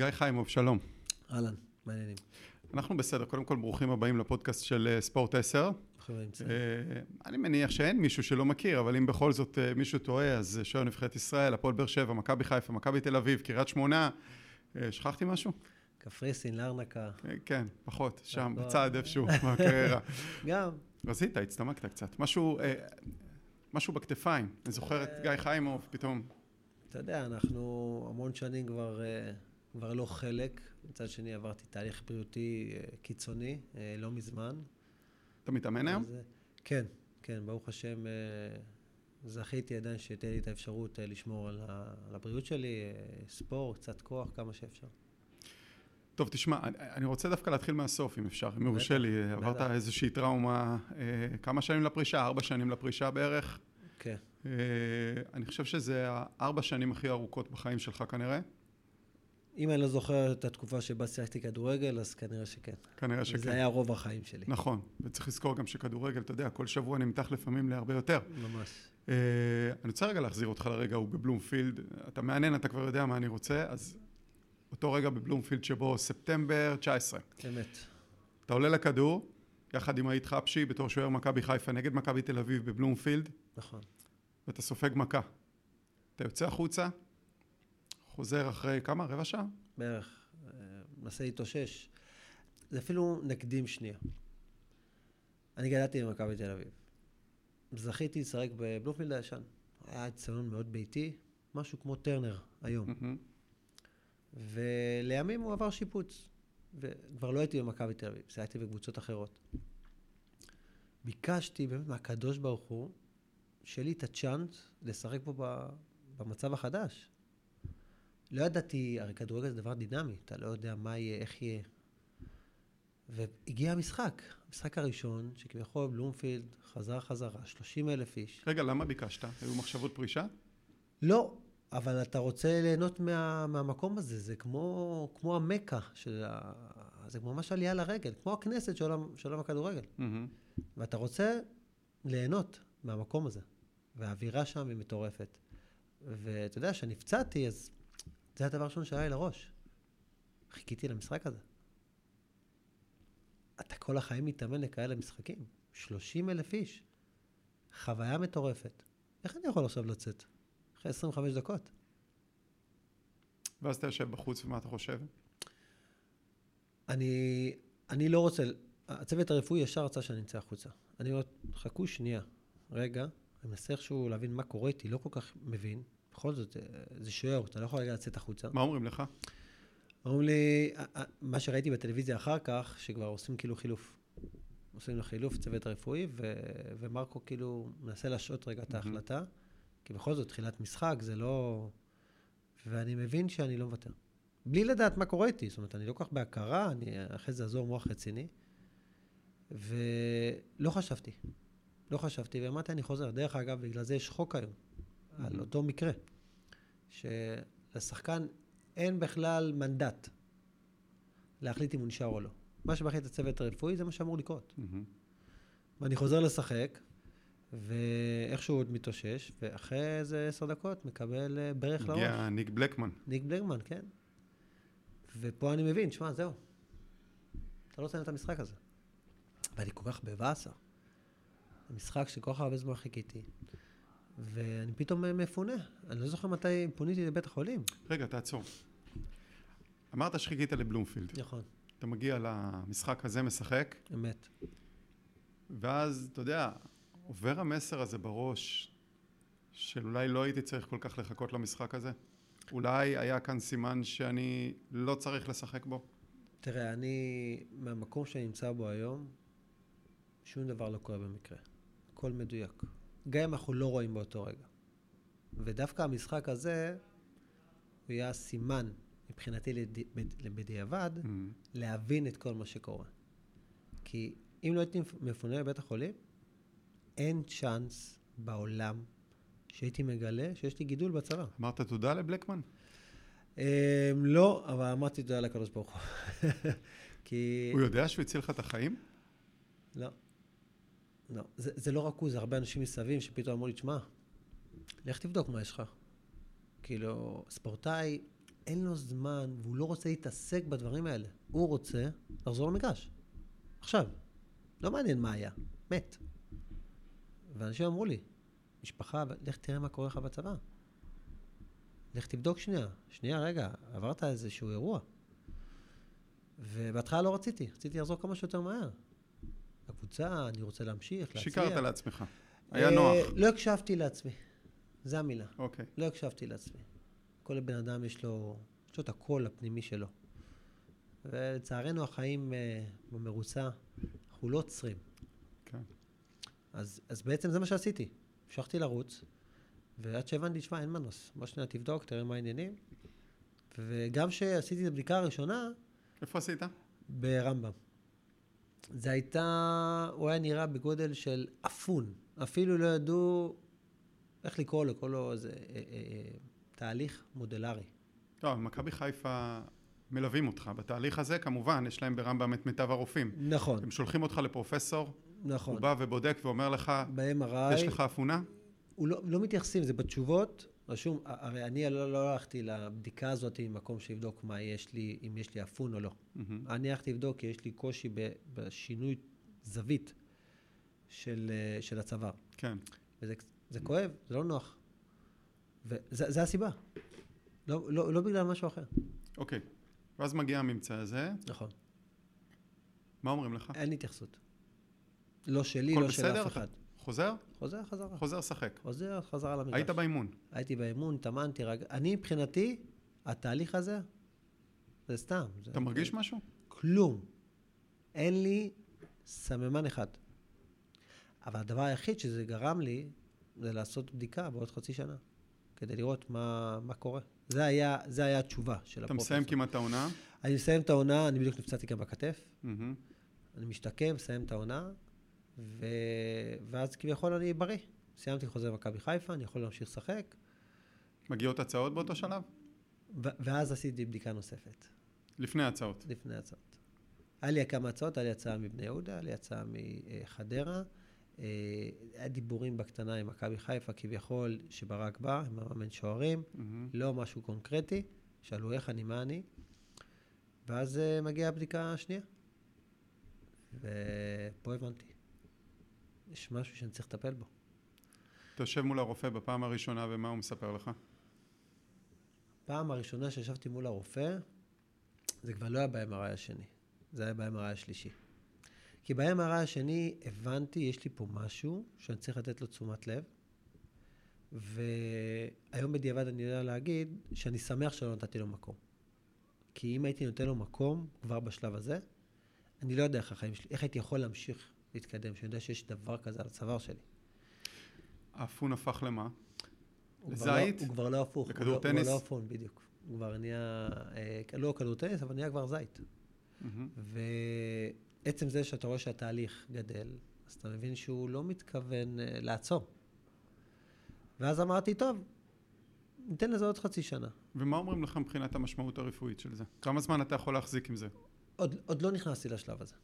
גיא חיימוב, שלום. אהלן, מעניינים. אנחנו בסדר, קודם כל ברוכים הבאים לפודקאסט של אה, ספורט 10. אה, אני מניח שאין מישהו שלא מכיר, אבל אם בכל זאת אה, מישהו טועה, אז שוער נבחרת ישראל, הפועל באר שבע, מכבי חיפה, מכבי תל אביב, קריית שמונה. שכחתי משהו? קפריסין, לארנקה. כן, פחות, שם, בצד איפשהו, בקריירה. גם. רזית, הצטמקת קצת. משהו, משהו בכתפיים. אני זוכר את גיא חיימוב, פתאום. אתה יודע, אנחנו המון שנים כבר כבר לא חלק. מצד שני, עברתי תהליך בריאותי אה, קיצוני, אה, לא מזמן. אתה מתאמן היום? אז, כן, כן, ברוך השם, אה, זכיתי עדיין שתהיה לי את האפשרות לשמור על הבריאות שלי, ספורט, קצת כוח, כמה שאפשר. טוב, תשמע, אני רוצה דווקא להתחיל מהסוף, אם אפשר, אם יורשה לי. עברת איזושהי טראומה, כמה שנים לפרישה? ארבע שנים לפרישה בערך? כן. אני חושב שזה הארבע שנים הכי ארוכות בחיים שלך כנראה. אם אני לא זוכר את התקופה שבה שיחקתי כדורגל, אז כנראה שכן. כנראה שכן. זה היה רוב החיים שלי. נכון, וצריך לזכור גם שכדורגל, אתה יודע, כל שבוע נמתח לפעמים להרבה יותר. ממש. Uh, אני רוצה רגע להחזיר אותך לרגע הוא בבלומפילד. אתה מעניין, אתה כבר יודע מה אני רוצה, אז אותו רגע בבלומפילד שבו ספטמבר 19. אמת. אתה עולה לכדור, יחד עם היית חפשי, בתור שוער מכבי חיפה נגד מכבי תל אביב בבלומפילד. נכון. ואתה סופג מכה. אתה יוצא החוצה, חוזר אחרי כמה? רבע שעה? בערך. אה, מנסה להתאושש. זה אפילו נקדים שנייה. אני גדלתי במכבי תל אביב. זכיתי לשחק בבלומפילד הישן. היה אצטדיון מאוד ביתי, משהו כמו טרנר היום. ולימים הוא עבר שיפוץ. וכבר לא הייתי במכבי תל אביב, הייתי בקבוצות אחרות. ביקשתי באמת מהקדוש ברוך הוא, שיהיה לי את הצ'אנס לשחק פה במצב החדש. לא ידעתי, הרי כדורגל זה דבר דינמי, אתה לא יודע מה יהיה, איך יהיה. והגיע המשחק, המשחק הראשון, שכביכול בלומפילד חזר חזרה, 30 אלף איש. רגע, למה ביקשת? היו מחשבות פרישה? לא, אבל אתה רוצה ליהנות מה, מהמקום הזה, זה כמו, כמו המכה, של ה... זה כמו ממש עלייה לרגל, כמו הכנסת של עולם, של עולם הכדורגל. Mm-hmm. ואתה רוצה ליהנות מהמקום הזה, והאווירה שם היא מטורפת. ואתה יודע, כשנפצעתי, אז זה הדבר הראשון שהיה לי לראש. חיכיתי למשחק הזה. אתה כל החיים מתאמן לכאלה משחקים. 30 אלף איש. חוויה מטורפת. איך אני יכול עכשיו לצאת? אחרי 25 דקות. ואז אתה יושב בחוץ, ומה אתה חושב? אני, אני לא רוצה, הצוות הרפואי ישר רצה שאני אצא החוצה. אני אומר, חכו שנייה, רגע, אני מנסה איכשהו להבין מה קורה איתי, לא כל כך מבין. בכל זאת, אה, זה שוער, אתה לא יכול רגע לצאת החוצה. מה אומרים לך? אומרים לי, אה, אה, מה שראיתי בטלוויזיה אחר כך, שכבר עושים כאילו חילוף. עושים לו חילוף, צוות הרפואי, ו- ומרקו כאילו מנסה להשעות רגע את ההחלטה, כי בכל זאת, תחילת משחק, זה לא... ואני מבין שאני לא מוותר. בלי לדעת מה קורה איתי, זאת אומרת, אני לא כל כך בהכרה, אני אחרי זה אזור מוח רציני, ולא חשבתי. לא חשבתי, ואמרתי, אני חוזר. דרך אגב, בגלל זה יש חוק היום. על אותו מקרה, שלשחקן אין בכלל מנדט להחליט אם הוא נשאר או לא. מה שמחליט הצוות הרפואי זה מה שאמור לקרות. ואני חוזר לשחק, ואיכשהו עוד מתאושש, ואחרי איזה עשר דקות מקבל אה, ברך לראש. הגיע ניק בלקמן. ניק בלקמן, כן. ופה אני מבין, שמע, זהו. אתה לא רוצה את המשחק הזה. ואני כל כך בבאסה. המשחק שכל כך הרבה זמן חיכיתי. ואני פתאום מפונה. אני לא זוכר מתי פוניתי לבית החולים. רגע, תעצור. אמרת שחיכית לבלומפילד. נכון. אתה מגיע למשחק הזה, משחק. אמת. ואז, אתה יודע, עובר המסר הזה בראש, של אולי לא הייתי צריך כל כך לחכות למשחק הזה. אולי היה כאן סימן שאני לא צריך לשחק בו. תראה, אני, מהמקום שאני נמצא בו היום, שום דבר לא קורה במקרה. הכל מדויק. גם אם אנחנו לא רואים באותו רגע. ודווקא המשחק הזה, הוא היה סימן מבחינתי בדיעבד, mm-hmm. להבין את כל מה שקורה. כי אם לא הייתי מפונה לבית החולים, אין צ'אנס בעולם שהייתי מגלה שיש לי גידול בצבא. אמרת תודה לבלקמן? Um, לא, אבל אמרתי תודה לקדוש ברוך הוא. כי... הוא יודע שהוא הציל לך את החיים? לא. לא, זה, זה לא רק הוא, זה הרבה אנשים מסביב שפתאום אמרו לי, תשמע, לך תבדוק מה יש לך. כאילו, ספורטאי, אין לו זמן, והוא לא רוצה להתעסק בדברים האלה. הוא רוצה לחזור למגרש. עכשיו. לא מעניין מה היה, מת. ואנשים אמרו לי, משפחה, לך תראה מה קורה לך בצבא. לך תבדוק שנייה. שנייה, רגע, עברת איזשהו אירוע. ובהתחלה לא רציתי, רציתי לחזור כמה שיותר מהר. הקבוצה, אני רוצה להמשיך, להצליח. שיקרת לעצמך. היה נוח. אה, לא הקשבתי לעצמי. זו המילה. אוקיי. לא הקשבתי לעצמי. כל בן אדם יש לו, יש לו את הקול הפנימי שלו. ולצערנו החיים אה, במרוצה, אנחנו לא עוצרים. כן. אז, אז בעצם זה מה שעשיתי. המשכתי לרוץ, ועד שהבנתי, שמע, אין מנוס. בוא שנייה תבדוק, תראה מה העניינים. וגם כשעשיתי את הבדיקה הראשונה, איפה עשית? ברמב"ם. זה הייתה, הוא היה נראה בגודל של אפון. אפילו לא ידעו איך לקרוא לו, לקרוא לו איזה אה, אה, אה, תהליך מודלרי. לא, מכבי חיפה מלווים אותך. בתהליך הזה, כמובן, יש להם ברמב"ם את מיטב הרופאים. נכון, הם שולחים אותך לפרופסור, נכון. הוא בא ובודק ואומר לך, ב-MRI, יש לך אפונה? הוא לא, לא מתייחסים, זה בתשובות, רשום, הרי אני לא, לא הלכתי לבדיקה הזאת ממקום שיבדוק מה יש לי, אם יש לי אפון או לא. מהמם. אני הלכתי לבדוק כי יש לי קושי בשינוי זווית של, אה, של הצוואר. כן. וזה זה כואב, זה לא נוח. וזה הסיבה. לא, לא, לא בגלל משהו אחר. אוקיי. ואז מגיע הממצא הזה, נכון. מה אומרים לך? אין התייחסות. לא שלי, לא של בסדר? אף אחד. חוזר? חוזר חזרה. חוזר שחק. חוזר חזרה למגרש. היית באימון. הייתי באימון, התאמנתי, רגע. אני מבחינתי, התהליך הזה, זה סתם. זה, אתה מרגיש משהו? כלום. אין לי סממן אחד. אבל הדבר היחיד שזה גרם לי, זה לעשות בדיקה בעוד חצי שנה, כדי לראות מה, מה קורה. זה היה, זה היה התשובה של אתה הפרופסור. מסיים כמעט את העונה. אני מסיים את העונה, אני בדיוק נפצעתי גם בכתף. מהמם. אני משתקם, מסיים את העונה, ו... ואז כביכול אני בריא. סיימתי חוזה במכבי חיפה, אני יכול להמשיך לשחק, מגיעות הצעות באותו שלב? ו... ואז עשיתי בדיקה נוספת, לפני ההצעות. לפני הצעות. היה לי כמה הצעות, היה לי הצעה מבני יהודה, היה לי הצעה מחדרה. אה, היה דיבורים בקטנה עם מכבי חיפה, כביכול, שברק בא, עם המאמן שוערים, מהמם. לא משהו קונקרטי, שאלו איך אני, מה אני, ואז אה, מגיעה הבדיקה השנייה. ופה הבנתי. יש משהו שאני צריך לטפל בו. אתה יושב מול הרופא בפעם הראשונה, ומה הוא מספר לך? פעם הראשונה שישבתי מול הרופא, זה כבר לא היה ב-MRI השני, זה היה ב-MRI השלישי. כי ב-MRI השני הבנתי, יש לי פה משהו שאני צריך לתת לו תשומת לב, והיום בדיעבד אני יודע להגיד שאני שמח שלא נתתי לו מקום. כי אם הייתי נותן לו מקום כבר בשלב הזה, אני לא יודע איך החיים שלי, איך הייתי יכול להמשיך להתקדם, שאני יודע שיש דבר כזה על הצוואר שלי. האפון הפך למה? כבר לא- לזית? הוא כבר לא הפוך. לכדור לא- טניס? הוא לא אפון, בדיוק. הוא כבר נהיה, אה, לא כדור טניס, אבל נהיה כבר זית. ועצם זה שאתה רואה שהתהליך גדל, אז אתה מבין שהוא לא מתכוון אה, לעצור. ואז אמרתי, טוב, ניתן לזה עוד חצי שנה. ומה אומרים לך מבחינת המשמעות הרפואית של זה? כמה זמן אתה יכול להחזיק עם זה? עוד, עוד לא נכנסתי לשלב הזה.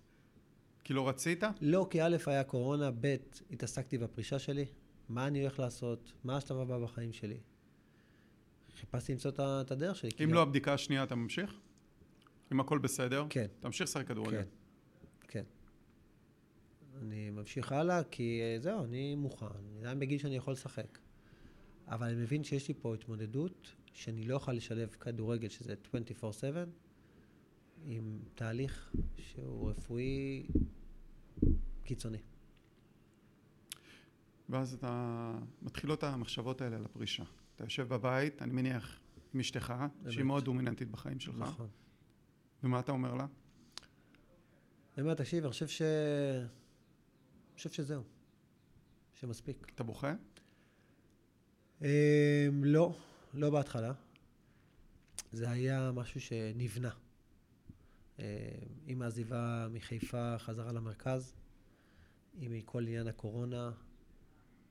כי לא רצית? לא, כי א' היה קורונה, ב' התעסקתי בפרישה שלי, מה אני הולך לעשות, מה השלב הבא בחיים שלי. חיפשתי למצוא את הדרך שלי. אם לא הבדיקה השנייה, אתה ממשיך? אם הכל בסדר? כן. תמשיך לשחק כדורגל. כן, כן. אני ממשיך הלאה, כי אה, זהו, אני מוכן. אני עדיין בגיל שאני יכול לשחק. אבל אני מבין שיש לי פה התמודדות, שאני לא אוכל לשלב כדורגל, שזה 24/7, עם תהליך שהוא רפואי קיצוני. ואז אתה... מתחילות המחשבות האלה על הפרישה. אתה יושב בבית, אני מניח, עם אשתך, שהיא. מאוד דומיננטית בחיים שלך. נכון. ומה אתה אומר לה? אני אומר, תקשיב, אני חושב ש... אני חושב שזהו. שמספיק. אתה בוכה? אמ, לא, לא בהתחלה. זה היה משהו שנבנה. עם העזיבה מחיפה חזרה למרכז, עם כל עניין הקורונה,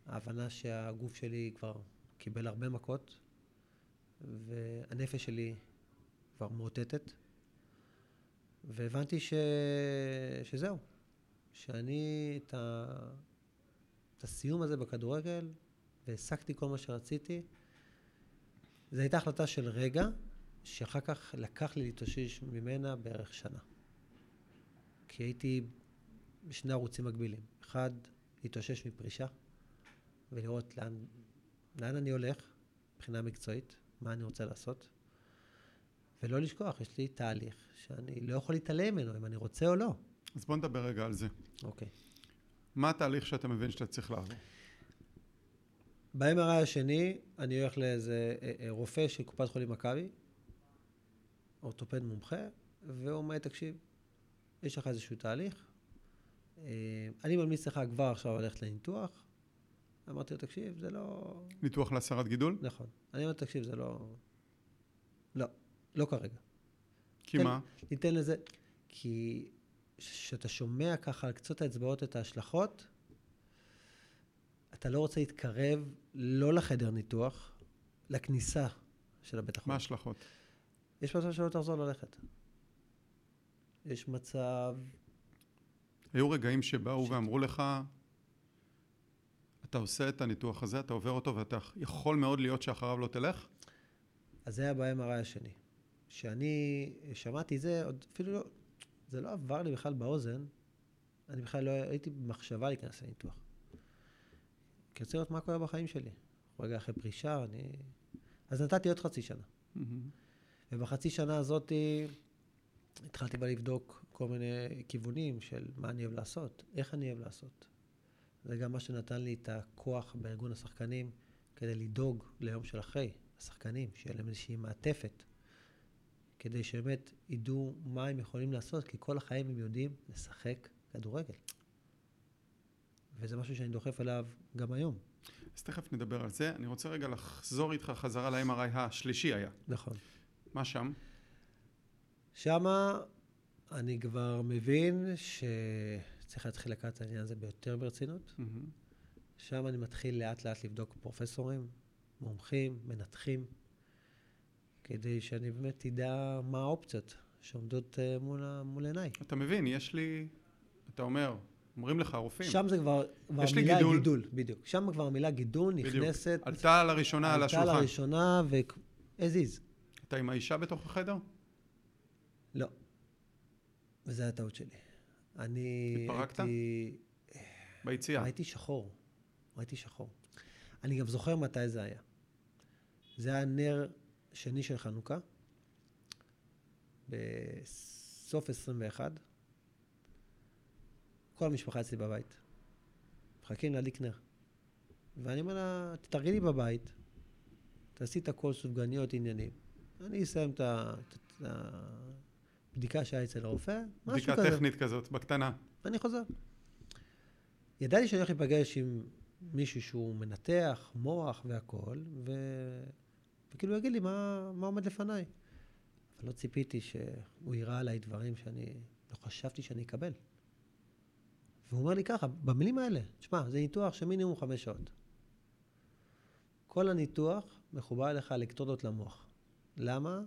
ההבנה שהגוף שלי כבר קיבל הרבה מכות, והנפש שלי כבר מאותתת, והבנתי ש... שזהו, שאני את, ה... את הסיום הזה בכדורגל, והשגתי כל מה שרציתי. זו הייתה החלטה של רגע, שאחר כך לקח לי להתאושש ממנה בערך שנה. כי הייתי בשני ערוצים מקבילים. אחד, להתאושש מפרישה, ולראות לאן, לאן אני הולך מבחינה מקצועית, מה אני רוצה לעשות. ולא לשכוח, יש לי תהליך שאני לא יכול להתעלם ממנו, אם אני רוצה או לא. אז בוא נדבר רגע על זה. אוקיי. מה התהליך שאתה מבין שאתה צריך לעבור? ב-MRI השני, אני הולך לאיזה אה, אה, רופא של קופת חולים מכבי, אורתופד מומחה, והוא אומר, תקשיב, יש לך איזשהו תהליך, אה, אני ממליץ לך כבר עכשיו ללכת לניתוח. אמרתי לו, תקשיב, זה לא... ניתוח להסרת גידול? נכון. אני אומר, תקשיב, זה לא... לא, לא כרגע. כי מה? ניתן לזה... כי כשאתה שומע ככה על קצות האצבעות את ההשלכות, אתה לא רוצה להתקרב לא לחדר ניתוח, לכניסה של הבית מה החולים. ההשלכות? יש מצב שלא תחזור ללכת. יש מצב... היו רגעים שבאו ואמרו לך, אתה עושה את הניתוח הזה, אתה עובר אותו ואתה יכול מאוד להיות שאחריו לא תלך? אז זה היה ב-MRI השני. כשאני שמעתי זה, עוד אפילו לא... זה לא עבר לי בכלל באוזן. אני בכלל לא הייתי במחשבה להיכנס לניתוח. כי רציתי לראות מה קורה בחיים שלי. רגע אחרי פרישה, אני... אז נתתי עוד חצי שנה. מהמם. ובחצי שנה הזאת התחלתי בה לבדוק כל מיני כיוונים של מה אני אוהב לעשות, איך אני אוהב לעשות. זה גם מה שנתן לי את הכוח בארגון השחקנים כדי לדאוג ליום של אחרי, השחקנים, שיהיה להם איזושהי מעטפת, כדי שבאמת ידעו מה הם יכולים לעשות, כי כל החיים הם יודעים לשחק כדורגל. וזה משהו שאני דוחף אליו גם היום. אז תכף נדבר על זה. אני רוצה רגע לחזור איתך חזרה ל-MRI השלישי היה. נכון. מה שם? שמה אני כבר מבין שצריך להתחיל לקחת את העניין הזה ביותר ברצינות. מהמם. שם אני מתחיל לאט לאט לבדוק פרופסורים, מומחים, מנתחים, כדי שאני באמת אדע מה האופציות שעומדות אה, מול, מול עיניי. אתה מבין, יש לי, אתה אומר, אומרים לך רופאים, שם זה כבר, כבר יש לי גידול. גידול. בדיוק. שם כבר המילה גידול בדיוק. נכנסת, עלתה לראשונה על עלתה השולחן. לראשונה ו... as is. אתה עם האישה בתוך החדר? לא. וזו הייתה הטעות שלי. אני התפרקת? הייתי... ביציאה. ראיתי שחור. ראיתי שחור. אני גם זוכר מתי זה היה. זה היה נר שני של חנוכה, בסוף 21. כל המשפחה אצלי בבית. מחכים להדליק נר. ואני אומר לה, תתארגני בבית, תעשי את הכל סופגניות עניינים. אני אסיים את הבדיקה שהיה אצל הרופא, משהו בדיקה כזה. טכנית כזאת, בקטנה. ואני חוזר. ידעתי שאני הולך להיפגש עם מישהו שהוא מנתח, מוח והכול, ו... וכאילו יגיד לי מה, מה עומד לפניי. אבל לא ציפיתי שהוא ייראה עליי דברים שאני לא חשבתי שאני אקבל. והוא אומר לי ככה, במילים האלה, תשמע, זה ניתוח של מינימום חמש שעות. כל הניתוח מחובר אליך אלקטרודות למוח. למה?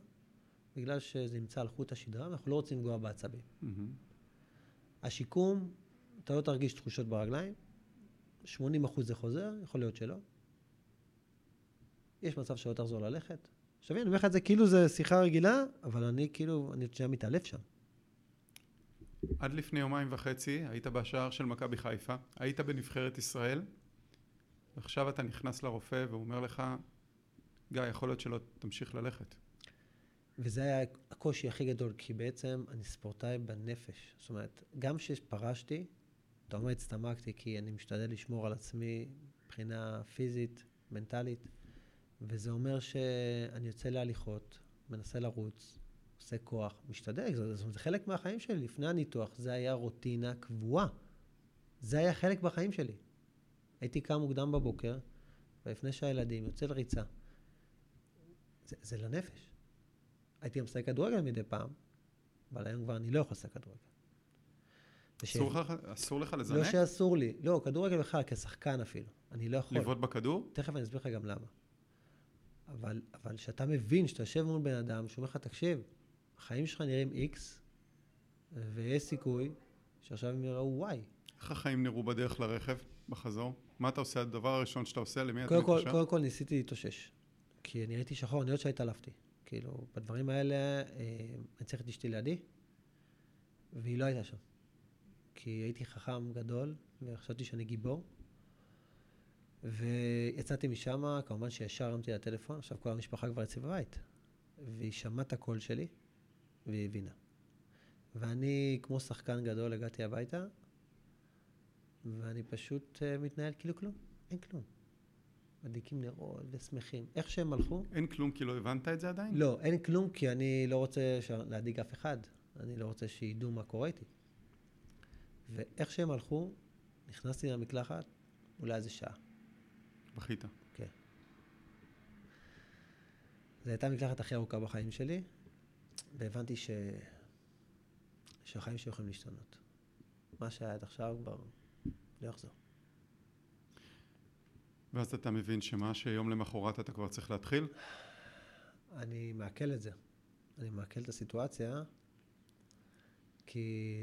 בגלל שזה נמצא על חוט השדרה, ואנחנו לא רוצים לפגוע בעצבים. מהמם. השיקום, אתה לא תרגיש תחושות ברגליים, 80 אחוז זה חוזר, יכול להיות שלא. יש מצב שלא תחזור ללכת. עכשיו אני אומר לך את זה כאילו זה שיחה רגילה, אבל אני כאילו, אני שנייה מתעלף שם. עד לפני יומיים וחצי היית בשער של מכבי חיפה, היית בנבחרת ישראל, ועכשיו אתה נכנס לרופא והוא אומר לך, גיא, יכול להיות שלא תמשיך ללכת. וזה היה הקושי הכי גדול, כי בעצם אני ספורטאי בנפש. זאת אומרת, גם כשפרשתי, אתה אומר הצטמקתי, כי אני משתדל לשמור על עצמי מבחינה פיזית, מנטלית, וזה אומר שאני יוצא להליכות, מנסה לרוץ, עושה כוח, משתדל, זה, זה, זה חלק מהחיים שלי. לפני הניתוח, זה היה רוטינה קבועה. זה היה חלק בחיים שלי. הייתי קם מוקדם בבוקר, ולפני שהילדים יוצא לריצה. זה, זה לנפש. הייתי משחק כדורגל מדי פעם, אבל היום כבר אני לא יכול לשחק כדורגל. וש- אסור לך, אסור לך לא לזנק? שאסור לי, לא, כדורגל בכלל, כשחקן אפילו. אני לא יכול. לבעוט בכדור? תכף אני אסביר לך גם למה. אבל, אבל כשאתה מבין, שאתה יושב מול בן אדם, שאומר לך, תקשיב, החיים שלך נראים X, ויש סיכוי שעכשיו הם יראו Y. איך החיים נראו בדרך לרכב, בחזור? מה אתה עושה? הדבר הראשון שאתה עושה, למי אתה מתקשר? קודם כל ניסיתי להתאושש. כי אני הייתי שחור, אני עוד שהתעלפתי. כאילו, בדברים האלה, אה, אני צריך את אשתי לידי, והיא לא הייתה שם. כי הייתי חכם גדול, וחשבתי שאני גיבור. ויצאתי משם, כמובן שישר הרמתי לטלפון, עכשיו כל המשפחה כבר אצלי בבית. והיא שמעה את הקול שלי, והיא הבינה. ואני, כמו שחקן גדול, הגעתי הביתה, ואני פשוט uh, מתנהל כאילו כלום, אין כלום. מדליקים נרות ושמחים. איך שהם הלכו... אין כלום כי לא הבנת את זה עדיין? לא, אין כלום כי אני לא רוצה. להדאיג אף אחד. אני לא רוצה שידעו מה קורה איתי. ואיך שהם הלכו, נכנסתי למקלחת, אולי איזה שעה. בכית. כן. זו הייתה המקלחת הכי ארוכה בחיים שלי, והבנתי ש... שהחיים שלי יכולים להשתנות. מה שהיה עד עכשיו כבר לא יחזור. ואז אתה מבין שמה שיום למחרת אתה כבר צריך להתחיל? אני מעכל את זה. אני מעכל את הסיטואציה, כי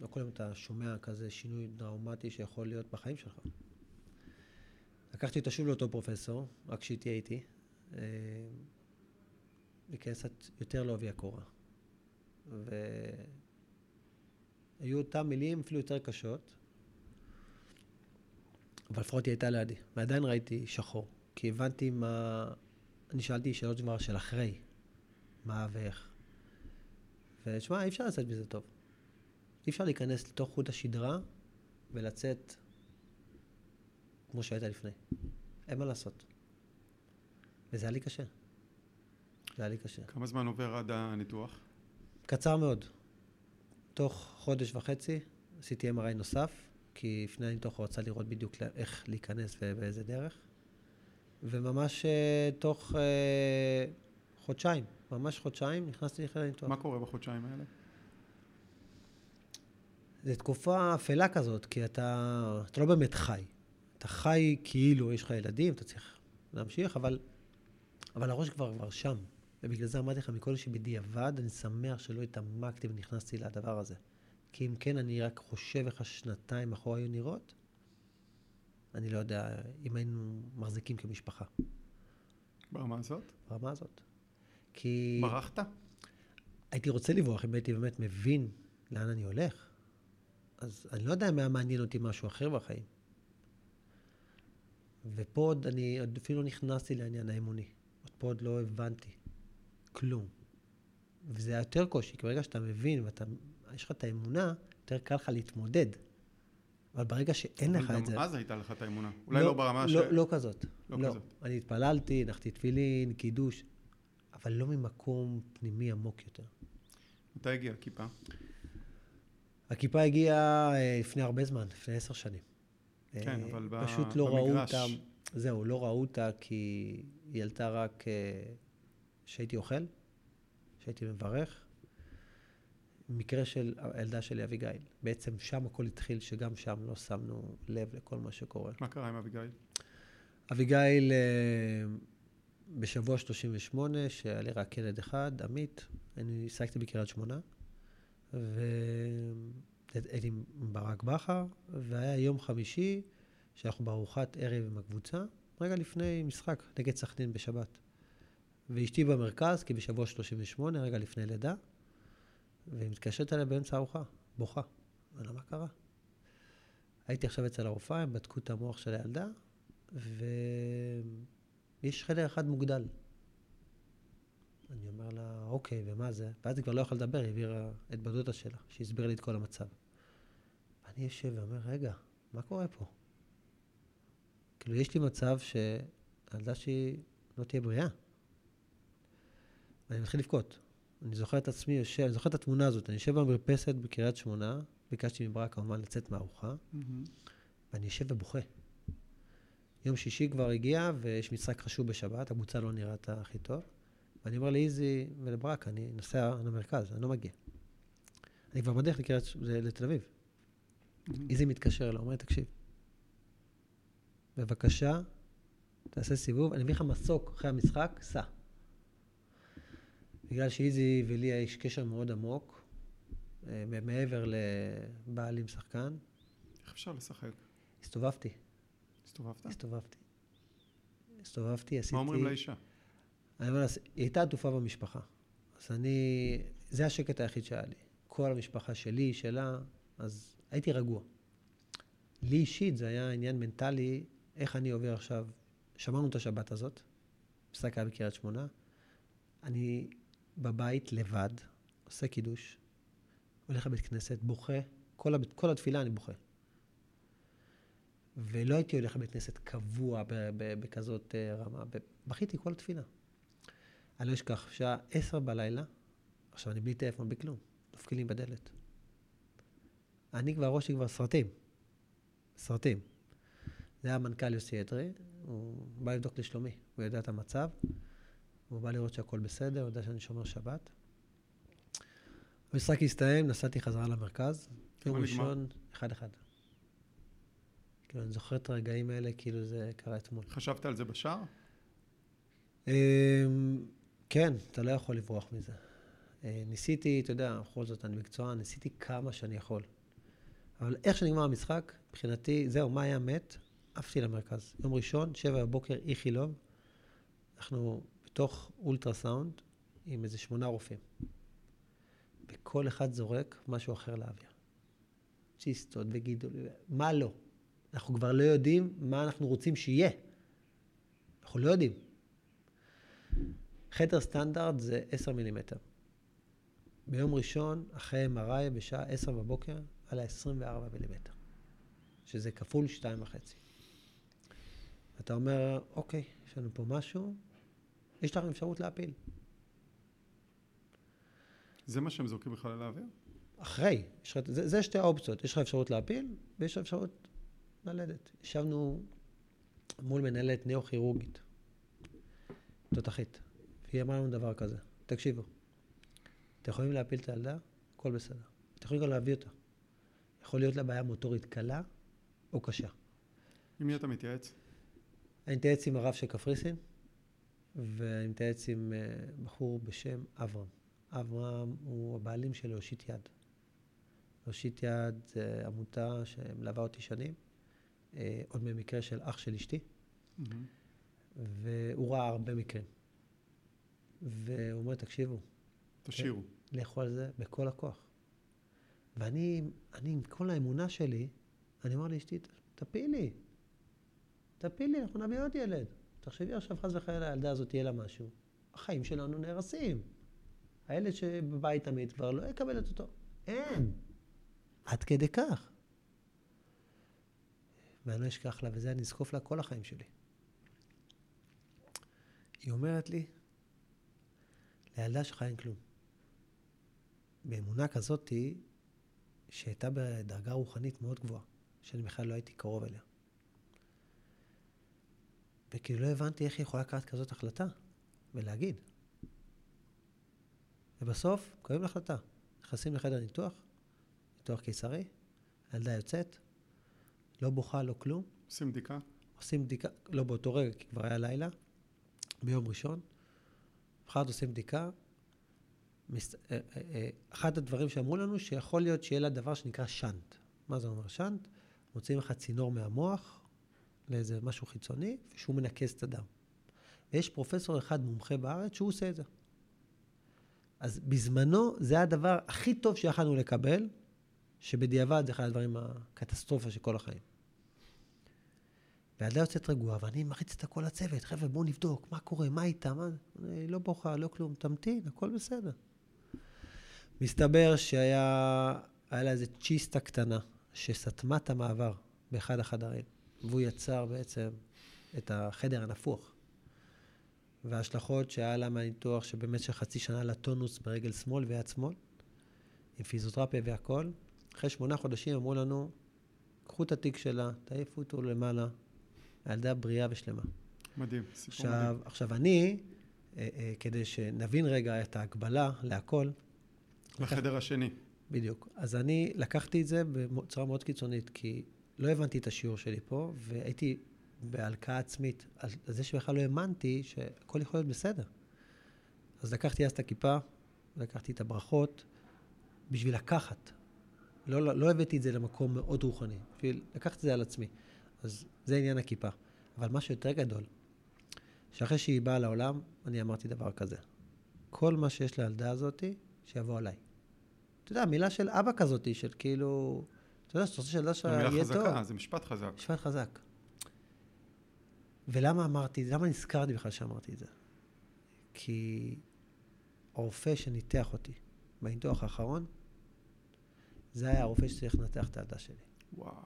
לא כל יום אתה שומע כזה שינוי דרמטי שיכול להיות בחיים שלך. לקחתי אותה שוב לאותו פרופסור, רק שהיא תהיה איתי, להיכנס קצת יותר לעובי הקורה. והיו אותן מילים אפילו יותר קשות, אבל לפחות היא הייתה לידי. ועדיין ראיתי שחור, כי הבנתי מה... אני שאלתי שאלות כבר של אחרי, מה ואיך. ותשמע, אי אפשר לצאת מזה טוב. אי אפשר להיכנס לתוך חוט השדרה ולצאת כמו שהיית לפני. אין מה לעשות. וזה היה לי קשה. זה היה לי קשה. כמה זמן עובר עד הניתוח? קצר מאוד. תוך חודש וחצי עשיתי MRI נוסף, כי לפני הניתוח הוא רצה לראות בדיוק איך להיכנס ובאיזה דרך. וממש uh, תוך uh, חודשיים, ממש חודשיים, נכנסתי לחדר הניתוח. מה קורה בחודשיים האלה? זו תקופה אפלה כזאת, כי אתה, אתה לא באמת חי. אתה חי כאילו יש לך ילדים, אתה צריך להמשיך, אבל, אבל הראש כבר כבר שם. ובגלל זה אמרתי לך מקודם שבדיעבד אני שמח שלא התעמקתי ונכנסתי לדבר הזה. כי אם כן, אני רק חושב איך השנתיים אחורה היו נראות, אני לא יודע אם היינו מחזיקים כמשפחה. ברמה הזאת? ברמה הזאת. כי... ברחת? הייתי רוצה לברוח אם הייתי באמת מבין לאן אני הולך. אז אני לא יודע אם היה מעניין אותי משהו אחר בחיים. ופה עוד אני עוד אפילו לא נכנסתי לעניין האמוני. עוד פה עוד לא הבנתי כלום. וזה היה יותר קושי, כי ברגע שאתה מבין ויש לך את האמונה, יותר קל לך להתמודד. אבל ברגע שאין לך את זה... גם אז הייתה לך את האמונה. אולי לא, לא ברמה לא, ש... לא, לא כזאת. לא, לא כזאת. אני התפללתי, הנחתי תפילין, קידוש, אבל לא ממקום פנימי עמוק יותר. מתי הגיעה הכיפה? הכיפה הגיעה אה, לפני הרבה זמן, לפני עשר שנים. כן, אבל ב... פשוט לא ראו אותה, זהו, לא ראו אותה כי היא עלתה רק כשהייתי אוכל, כשהייתי מברך. מקרה של הילדה שלי, אביגיל. בעצם שם הכל התחיל, שגם שם לא שמנו לב לכל מה שקורה. מה קרה עם אביגיל? אביגיל, בשבוע 38, שהיה לי רק ילד אחד, עמית, אני שיחקתי בקריית שמונה, והייתי עם ברק בכר, והיה יום חמישי, שאנחנו בארוחת ערב עם הקבוצה, רגע לפני משחק נגד סכנין בשבת. ואשתי במרכז, כי בשבוע 38, רגע לפני לידה, והיא מתקשרת אליה באמצע הארוחה, בוכה. אני לא, מה קרה? הייתי עכשיו אצל הרופאה, הם בדקו את המוח של הילדה, ויש חדר אחד מוגדל. אני אומר לה, אוקיי, ומה זה? ואז היא כבר לא יכולה לדבר, היא העבירה את בדודה שלה, שהסביר לי את כל המצב. ואני יושב ואומר, רגע, מה קורה פה? כאילו, יש לי מצב שהילדה שלי לא תהיה בריאה. ואני מתחיל לבכות. אני זוכר את עצמי יושב, אני זוכר את התמונה הזאת, אני יושב במרפסת בקריית שמונה, ביקשתי מברק כמובן לצאת מהארוחה, mm-hmm. ואני יושב ובוכה. יום שישי כבר הגיע, ויש משחק חשוב בשבת, הקבוצה לא נראית הכי טוב. ואני אומר לאיזי ולברק, אני נוסע למרכז, אני לא מגיע. אני כבר בדרך לקריית, לתל אביב. Mm-hmm. איזי מתקשר אליו, אומר, תקשיב, בבקשה, תעשה סיבוב, אני מביא לך מסוק אחרי המשחק, סע. בגלל שאיזי ולי יש קשר מאוד עמוק, אה, מעבר לבעל עם שחקן. איך אפשר לשחק? הסתובבתי. הסתובבת? הסתובבתי. הסתובבתי, עשיתי... מה אומרים לאישה? אני אומר היא הייתה עטופה במשפחה. אז אני, זה השקט היחיד שהיה לי. כל המשפחה שלי, שלה, אז הייתי רגוע. לי אישית זה היה עניין מנטלי, איך אני עובר עכשיו, שמרנו את השבת הזאת, משחק היה בקריית שמונה, אני בבית לבד, עושה קידוש, הולך לבית כנסת, בוכה, כל, הבית, כל התפילה אני בוכה. ולא הייתי הולך לבית כנסת קבוע בכזאת אה, רמה, בכיתי כל התפילה. אני לא אשכח, שעה עשר בלילה, עכשיו אני בלי טלפון, בלי כלום, דופקים לי בדלת. אני כבר, ראש שלי כבר סרטים. סרטים. זה היה המנכ"ל יוסי אדרי, הוא בא לבדוק לשלומי, הוא יודע את המצב, הוא בא לראות שהכל בסדר, הוא יודע שאני שומר שבת. המשחק הסתיים, נסעתי חזרה למרכז, יום ראשון, אחד-אחד. כאילו, אני זוכר את הרגעים האלה, כאילו זה קרה אתמול. חשבת על זה בשער? אמ, כן, אתה לא יכול לברוח מזה. אה, ניסיתי, אתה יודע, בכל זאת אני מקצוען, ניסיתי כמה שאני יכול. אבל איך שנגמר המשחק, מבחינתי, זהו, מה היה מת? עפתי למרכז. יום ראשון, שבע בבוקר, איכילוב, אנחנו בתוך אולטרסאונד עם איזה שמונה רופאים. וכל אחד זורק משהו אחר לאוויר. צ'יסטות וגידול, מה לא? אנחנו כבר לא יודעים מה אנחנו רוצים שיהיה. אנחנו לא יודעים. חדר סטנדרט זה 10 מילימטר. ביום ראשון, אחרי MRI, בשעה 10 בבוקר, על ה-24 מילימטר, שזה כפול 2.5. אתה אומר, אוקיי, יש לנו פה משהו, יש לכם אפשרות להפיל. זה מה שהם זורקים בכלל לאוויר? אחרי, יש, זה, זה שתי האופציות, יש לך אפשרות להפיל ויש לך אפשרות ללדת. ישבנו מול מנהלת ניאו-כירורגית, תותחית, והיא אמרה לנו דבר כזה, תקשיבו, אתם יכולים להפיל את הילדה, הכל בסדר. אתם יכולים גם להביא אותה. יכול להיות לה בעיה מוטורית קלה או קשה. עם מי אתה מתייעץ? אני מתייעץ עם הרב של קפריסין, ואני מתייעץ עם אה, בחור בשם אברהם. אברהם הוא הבעלים של להושיט יד. להושיט יד זה עמותה שמלווה אותי שנים, אה, עוד ממקרה של אח של אשתי, mm-hmm. והוא ראה הרבה מקרים. והוא אומר, תקשיבו, תשאירו. לכו על זה בכל הכוח. ואני, אני עם כל האמונה שלי, אני אומר לאשתי, תפילי, תפילי, אנחנו נביא עוד ילד. תחשבי עכשיו, חס וחלילה, הילדה הזאת יהיה לה משהו. החיים שלנו נהרסים. הילד שבבית תמיד כבר לא יקבל את אותו. אין. עד כדי כך. ואני לא אשכח לה, וזה אני אזקוף לה כל החיים שלי. היא אומרת לי, לילדה שלך אין כלום. באמונה כזאתי, שהייתה בדרגה רוחנית מאוד גבוהה, שאני בכלל לא הייתי קרוב אליה. וכאילו לא הבנתי איך היא יכולה לקחת כזאת החלטה ולהגיד. ובסוף, קוראים להחלטה. נכנסים לחדר ניתוח, ניתוח קיסרי, הילדה יוצאת, לא בוכה, לא כלום. עושים בדיקה? עושים בדיקה, לא באותו רגע, כי כבר היה לילה, ביום ראשון. אחת עושים בדיקה. מס... אה, אה, אה, אחד הדברים שאמרו לנו, שיכול להיות שיהיה לה דבר שנקרא שאנט. מה זה אומר שאנט? מוציאים לך צינור מהמוח לאיזה משהו חיצוני, שהוא מנקז את הדם. ויש פרופסור אחד מומחה בארץ שהוא עושה את זה. אז בזמנו זה הדבר הכי טוב שיכלנו לקבל, שבדיעבד זה אחד הדברים הקטסטרופה של כל החיים. והילדה יוצאת רגועה, ואני מריץ את כל הצוות, חבר'ה, בואו נבדוק, מה קורה, מה איתה, מה... היא לא בוכה, לא כלום, תמתין, הכל בסדר. מסתבר שהיה לה איזו צ'יסטה קטנה, שסתמה את המעבר באחד החדרים, והוא יצר בעצם את החדר הנפוח. וההשלכות שהיה לה מהניתוח שבמשך חצי שנה לטונוס ברגל שמאל ויד שמאל, עם פיזיותרפיה והכל. אחרי שמונה חודשים אמרו לנו, קחו את התיק שלה, תעיפו אותו למעלה, הילדה בריאה ושלמה. מדהים, סיפור עכשיו, מדהים. עכשיו אני, אה, אה, כדי שנבין רגע את ההקבלה להכל... לחדר לקח... השני. בדיוק. אז אני לקחתי את זה בצורה מאוד קיצונית, כי לא הבנתי את השיעור שלי פה, והייתי בהלקאה עצמית, על זה שבכלל לא האמנתי שהכל יכול להיות בסדר. אז לקחתי אז את הכיפה, לקחתי את הברכות, בשביל לקחת. לא, לא, לא הבאתי את זה למקום מאוד רוחני, בשביל לקחת את זה על עצמי. אז זה עניין הכיפה. אבל משהו יותר גדול, שאחרי שהיא באה לעולם, אני אמרתי דבר כזה. כל מה שיש לילדה הזאתי, שיבוא עליי. אתה יודע, מילה של אבא כזאתי, של כאילו... אתה יודע, שאתה רוצה שהילדה שלך יהיה מילה טוב. חזקה, זה משפט חזק. משפט חזק. ולמה אמרתי, למה נזכרתי בכלל שאמרתי את זה? כי הרופא שניתח אותי בניתוח האחרון, זה היה הרופא שצריך לנתח את הילדה שלי. וואו.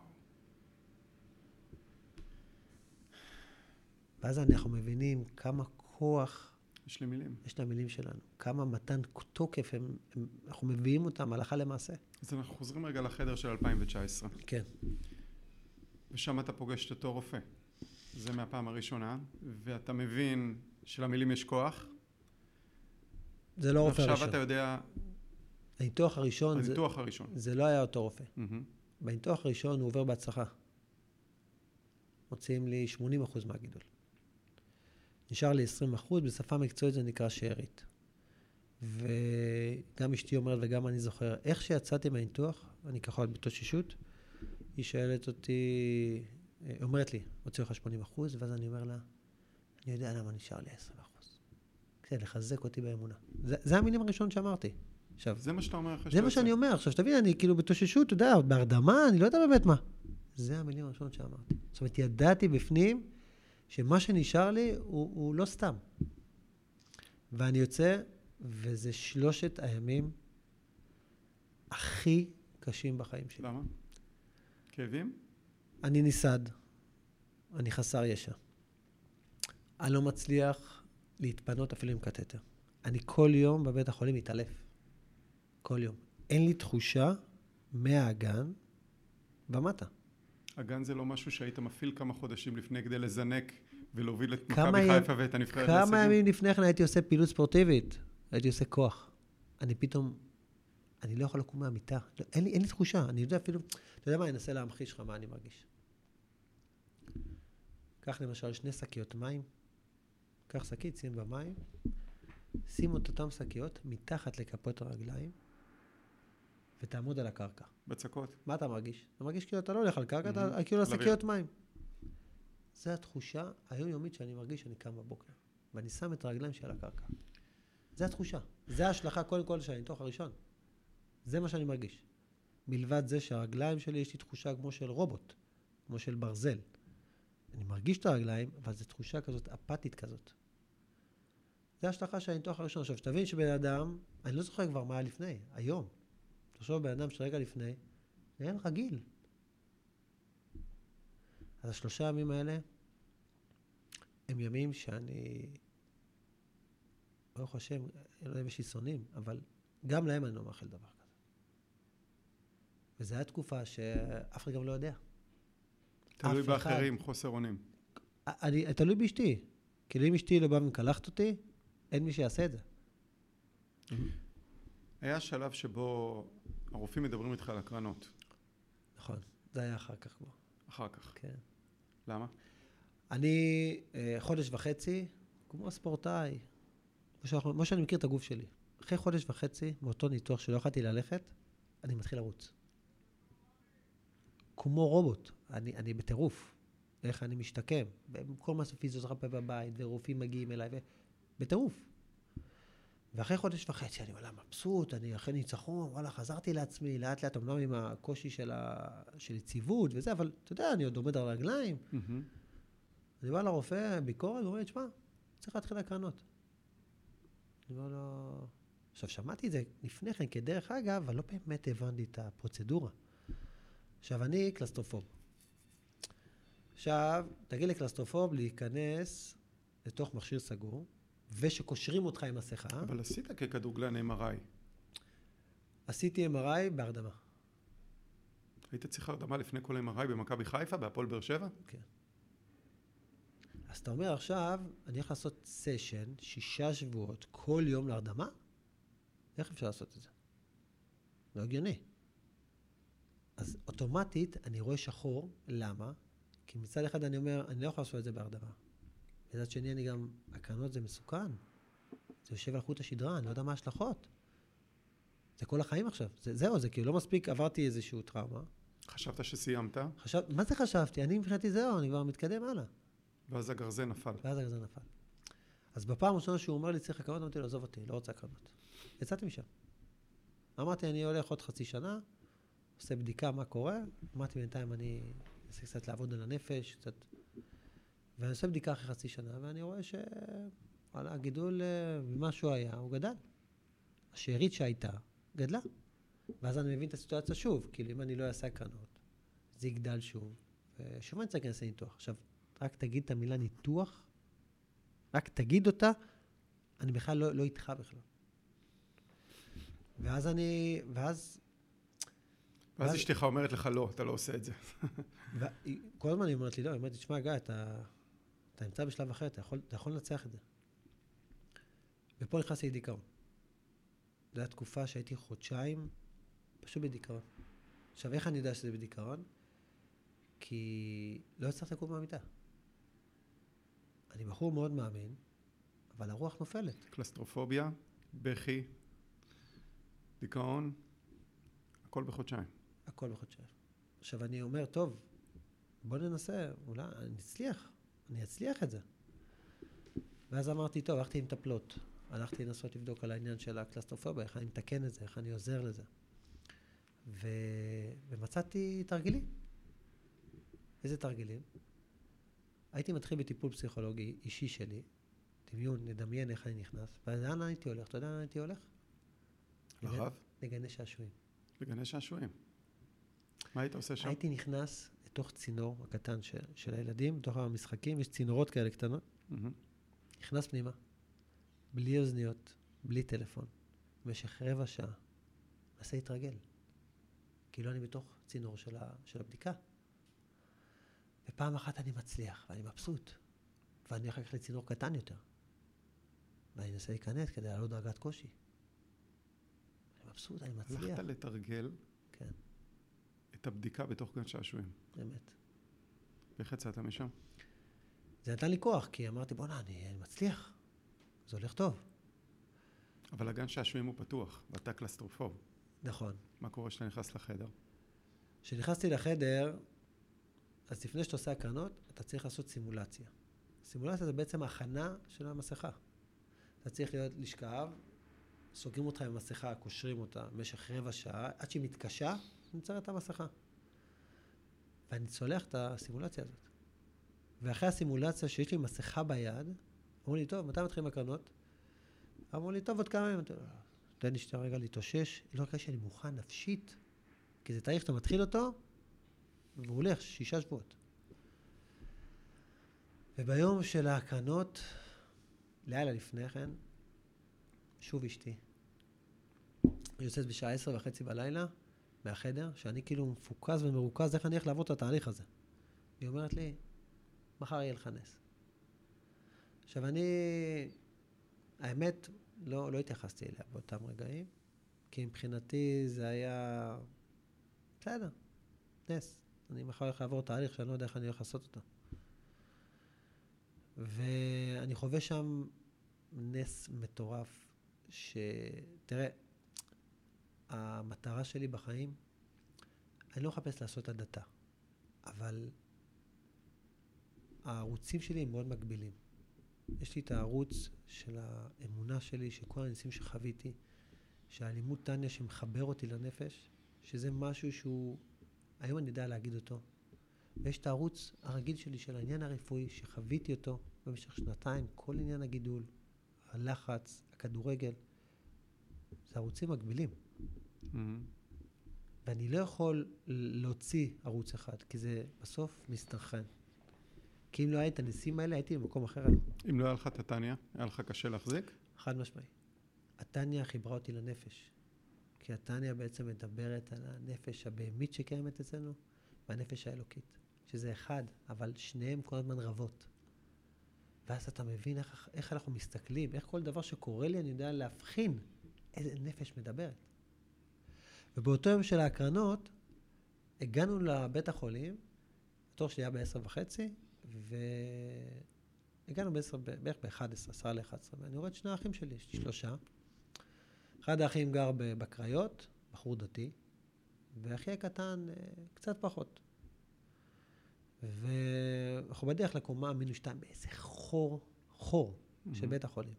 ואז אנחנו מבינים כמה כוח יש לי מילים. יש למילים שלנו, כמה מתן תוקף הם, הם, אנחנו מביאים אותם הלכה למעשה. אז אנחנו חוזרים רגע לחדר של 2019, כן. ושם אתה פוגש את אותו רופא. זה מהפעם הראשונה, ואתה מבין שלמילים יש כוח. זה לא רופא ועכשיו ראשון. אתה יודע, הניתוח הראשון, זה, הניתוח הראשון. זה לא היה אותו רופא. מהמם. בניתוח הראשון הוא עובר בהצלחה. מוציאים לי 80% מהגידול. נשאר לי 20%, בשפה מקצועית זה נקרא שארית. וגם אשתי אומרת וגם אני זוכר, איך שיצאתי מהניתוח, אני ככה בהתאוששות, היא שואלת אותי, אומרת לי, הוציאו לך 80%, ואז אני אומר לה, אני יודע למה נשאר לי 20%. כדי לחזק אותי באמונה. זה, זה המילים הראשונות שאמרתי. עכשיו, זה מה שאתה אומר אחרי זה מה שאני אומר. עכשיו, שתבין, אני כאילו בהתאוששות, אתה יודע, בהרדמה, אני לא יודע באמת מה. זה המילים הראשונות שאמרתי. זאת אומרת, ידעתי בפנים שמה שנשאר לי הוא, הוא לא סתם. ואני יוצא, וזה שלושת הימים הכי קשים בחיים שלי. למה? כאבים? אני ניסד, אני חסר ישע. אני לא מצליח להתפנות אפילו עם קטטר. אני כל יום בבית החולים מתעלף. כל יום. אין לי תחושה מהגן ומטה. הגן זה לא משהו שהיית מפעיל כמה חודשים לפני כדי לזנק ולהוביל את כמה מכבי חיפה ואת הנבחרת כמה להישגים? ימים לפני כן הייתי עושה פעילות ספורטיבית, הייתי עושה כוח. אני פתאום, אני לא יכול לקום מהמיטה. לא, אין, לי, אין לי תחושה, אני יודע אפילו, אתה יודע מה, אני אנסה להמחיש לך מה אני מרגיש. קח למשל שני שקיות מים, קח שקית, שים במים, שים את אותן שקיות מתחת לכפות הרגליים, ותעמוד על הקרקע. בצקות. מה אתה מרגיש? אתה מרגיש כאילו אתה לא הולך על קרקע, אתה מהמם. כאילו על שקיות מים. זו התחושה היומיומית שאני מרגיש שאני קם בבוקר, ואני שם את הרגליים שלי על הקרקע. זו התחושה. זו ההשלכה קודם כל של הניתוח הראשון. זה מה שאני מרגיש. מלבד זה שהרגליים שלי, יש לי תחושה כמו של רובוט, כמו של ברזל. אני מרגיש את הרגליים, אבל זו תחושה כזאת אפתית כזאת. זו ההשלכה של הניתוח הראשון. עכשיו, שתבין שבן אדם, אני לא זוכר כבר מה היה לפני, היום. תחשוב בן אדם שרגע לפני, נראה רגיל. אז השלושה ימים האלה הם ימים שאני, ברוך השם, אני לא יודע אם יש לי שונאים, אבל גם להם אני לא מאחל דבר כזה. וזו הייתה תקופה שאף אחד גם לא יודע. תלוי אף אחד. באחרים, חוסר אונים. אני, תלוי באשתי. כאילו אם אשתי לא באה ומקלחת אותי, אין מי שיעשה את זה. היה שלב שבו הרופאים מדברים איתך על הקרנות, נכון, זה היה אחר כך כבר, אחר כך. כן. למה? אני אה, חודש וחצי, כמו ספורטאי, כמו שאני מכיר את הגוף שלי. אחרי חודש וחצי, מאותו ניתוח שלא יכולתי ללכת, אני מתחיל לרוץ. כמו רובוט, אני, אני בטירוף. איך אני משתקם. כל מה פיזיותרפיה בבית, ורופאים מגיעים אליי, ו... בטירוף. ואחרי חודש וחצי אני וואלה מבסוט, אני אחרי ניצחון, וואלה, חזרתי לעצמי, לאט לאט, אמנם עם הקושי של, ה... של יציבות וזה, אבל אתה יודע, אני עוד עומד על הרגליים. אני בא לרופא, ביקורת, הוא אומר לי, תשמע, צריך להתחיל הקרנות. אני אומר לו... עכשיו, שמעתי את זה לפני כן, כדרך אגב, אבל לא באמת הבנתי את הפרוצדורה. עכשיו, אני קלסטרופוב. עכשיו, תגיד לקלסטרופוב להיכנס לתוך מכשיר סגור, ושקושרים אותך עם מסכה. אבל עשית ככדורגלן MRI. עשיתי MRI בהרדמה. היית צריך הרדמה לפני כל MRI במכבי חיפה, בהפועל באר שבע? כן. אז אתה אומר עכשיו, אני הולך לעשות סשן, שישה שבועות, כל יום להרדמה? איך אפשר לעשות את זה? לא הגיוני. אז אוטומטית אני רואה שחור, למה? כי מצד אחד אני אומר, אני לא יכול לעשות את זה בהרדמה. מצד שני אני גם, הקרנות זה מסוכן. זה יושב על חוט השדרה, אני לא יודע מה ההשלכות. זה כל החיים עכשיו. זה, זהו, זה כאילו לא מספיק, עברתי איזושהי טראומה. חשבת שסיימת, חשב, מה זה חשבתי? אני מבחינתי זהו, אני כבר מתקדם הלאה. ואז הגרזן נפל. ואז הגזר נפל. אז בפעם הראשונה שהוא אומר לי, צריך הקרנות, אמרתי לו, עזוב אותי, לא רוצה הקרנות. יצאתי משם. אמרתי, אני הולך עוד חצי שנה, עושה בדיקה מה קורה, אמרתי, בינתיים אני אנסה קצת לעבוד על הנפש, קצת... ואני עושה בדיקה אחרי חצי שנה, ואני רואה שוואלה, הגידול אה, ממה שהוא היה, הוא גדל. השארית שהייתה, גדלה. ואז אני מבין את הסיטואציה שוב, כאילו אם אני לא אעשה הקרנות, זה יגדל שוב, ושוב אני צריך להיכנס לניתוח. עכשיו, רק תגיד את המילה ניתוח, רק תגיד אותה, אני בכלל לא, לא איתך בכלל. ואז אני, ואז... ואז אשתך אומרת לך, לא, אתה לא עושה את זה. כל הזמן היא אומרת לי, לא, היא אומרת לי, תשמע, גיא, אתה, אתה נמצא בשלב אחר, אתה יכול, אתה יכול לנצח את זה. ופה נכנסתי לדיכאון. זו הייתה תקופה שהייתי חודשיים פשוט בדיכאון. עכשיו, איך אני יודע שזה בדיכאון? כי לא הצלחתי לקום מהמיטה. אני בחור מאוד מאמין, אבל הרוח נופלת. קלסטרופוביה, בכי, דיכאון, הכל בחודשיים. הכל בחודשיים. עכשיו, אני אומר, טוב, בוא ננסה, אולי אני אצליח, אני אצליח את זה. ואז אמרתי, טוב, הלכתי עם מטפלות. הלכתי לנסות לבדוק על העניין של הקלסטרופוביה, איך אני מתקן את זה, איך אני עוזר לזה. ו... ומצאתי תרגילים. איזה תרגילים? הייתי מתחיל בטיפול פסיכולוגי אישי שלי, דמיון, נדמיין איך אני נכנס, ולאן הייתי הולך? אתה יודע לאן הייתי הולך? לרב? לגני שעשועים. לגני שעשועים. מה היית עושה שם? הייתי נכנס לתוך צינור הקטן של, של הילדים, בתוך המשחקים, יש צינורות כאלה קטנות. Mm-hmm. נכנס פנימה, בלי אוזניות, בלי טלפון, במשך רבע שעה, מנסה להתרגל. כאילו אני בתוך צינור של, ה, של הבדיקה. ופעם אחת אני מצליח, ואני מבסוט, ואני אחר כך לצינור קטן יותר. ואני אנסה להיכנס כדי לעלות דרגת קושי. אני מבסוט, אני מצליח. הלכת לתרגל כן. את הבדיקה בתוך גן שעשועים. אמת. ואיך יצאת משם? זה נתן לי כוח, כי אמרתי, בוא'נה, אני, אני מצליח. זה הולך טוב. אבל הגן שעשועים הוא פתוח, ואתה קלסטרופוב. נכון. מה קורה כשאתה נכנס לחדר? כשנכנסתי לחדר, אז לפני שאתה עושה הקרנות, אתה צריך לעשות סימולציה. סימולציה זה בעצם הכנה של המסכה. אתה צריך להיות, לשכב, סוגרים אותך עם המסכה, קושרים אותה במשך רבע שעה, עד שהיא מתקשה, נמצא את המסכה. ואני צולח את הסימולציה הזאת. ואחרי הסימולציה, שיש לי מסכה ביד, אמרו לי, טוב, מתי מתחילים הקרנות? אמרו לי, טוב, עוד כמה ימים. תן לי שתי רגע להתאושש. לא רק שאני מוכן נפשית, כי זה תאריך שאתה מתחיל אותו, והוא הולך שישה שבועות. וביום של ההקרנות, לילה לפני כן, שוב אשתי. היא יוצאת בשעה עשר וחצי בלילה מהחדר, שאני כאילו מפוקס ומרוכז, איך אני הולך לעבור את התהליך הזה. היא אומרת לי, מחר יהיה לך נס. עכשיו אני, האמת, לא, לא התייחסתי אליה באותם רגעים, כי מבחינתי זה היה, בסדר, נס. אני מחר הולך לעבור תהליך שאני לא יודע איך אני הולך לעשות אותו. ואני חווה שם נס מטורף, שתראה, המטרה שלי בחיים, אני לא מחפש לעשות הדתה, אבל הערוצים שלי הם מאוד מגבילים. יש לי את הערוץ של האמונה שלי, של כל הניסים שחוויתי, שהלימוד טניה שמחבר אותי לנפש, שזה משהו שהוא, היום אני יודע להגיד אותו. ויש את הערוץ הרגיל שלי של העניין הרפואי, שחוויתי אותו במשך שנתיים, כל עניין הגידול, הלחץ, הכדורגל. זה ערוצים מקבילים. Mm-hmm. ואני לא יכול להוציא ערוץ אחד, כי זה בסוף מסתנכרן. כי אם לא היה את הניסים האלה, הייתי במקום אחר אם לא היה לך את הטניה, היה לך קשה להחזיק? חד משמעי. הטניה חיברה אותי לנפש. כי הטניה בעצם מדברת על הנפש הבהמית שקיימת אצלנו, והנפש האלוקית. שזה אחד, אבל שניהם כל הזמן רבות. ואז אתה מבין איך, איך אנחנו מסתכלים, איך כל דבר שקורה לי, אני יודע להבחין איזה נפש מדברת. ובאותו יום של ההקרנות, הגענו לבית החולים, התור שלי היה בעשר וחצי, והגענו בעשר, בערך ב-11, עשרה ל-11, ואני רואה את שני האחים שלי, שלושה. אחד האחים גר בקריות, בחור דתי, ואחי הקטן אה, קצת פחות. ואנחנו בדרך לקומה מינוס שתיים, באיזה חור, חור. של בית החולים.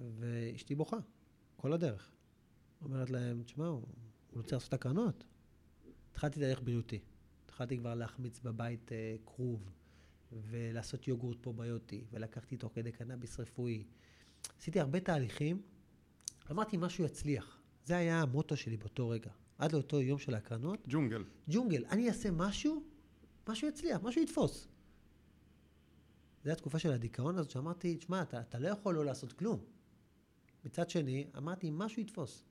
ואשתי בוכה, כל הדרך. אומרת להם, תשמעו, הוא רוצה לעשות הקרנות. התחלתי דרך בריאותי. התחלתי כבר להחמיץ בבית אה, כרוב, ולעשות יוגורט פרוביוטי, ולקחתי תוך כדי קנאביס רפואי. עשיתי הרבה תהליכים, אמרתי, משהו יצליח. זה היה המוטו שלי באותו רגע. עד לאותו יום של ההקרנות, ג'ונגל. ג'ונגל, אני אעשה משהו, משהו יצליח, משהו יתפוס. זו התקופה של הדיכאון הזאת, שאמרתי, תשמע, אתה, אתה לא יכול לא לעשות כלום. מצד שני, אמרתי, משהו יתפוס.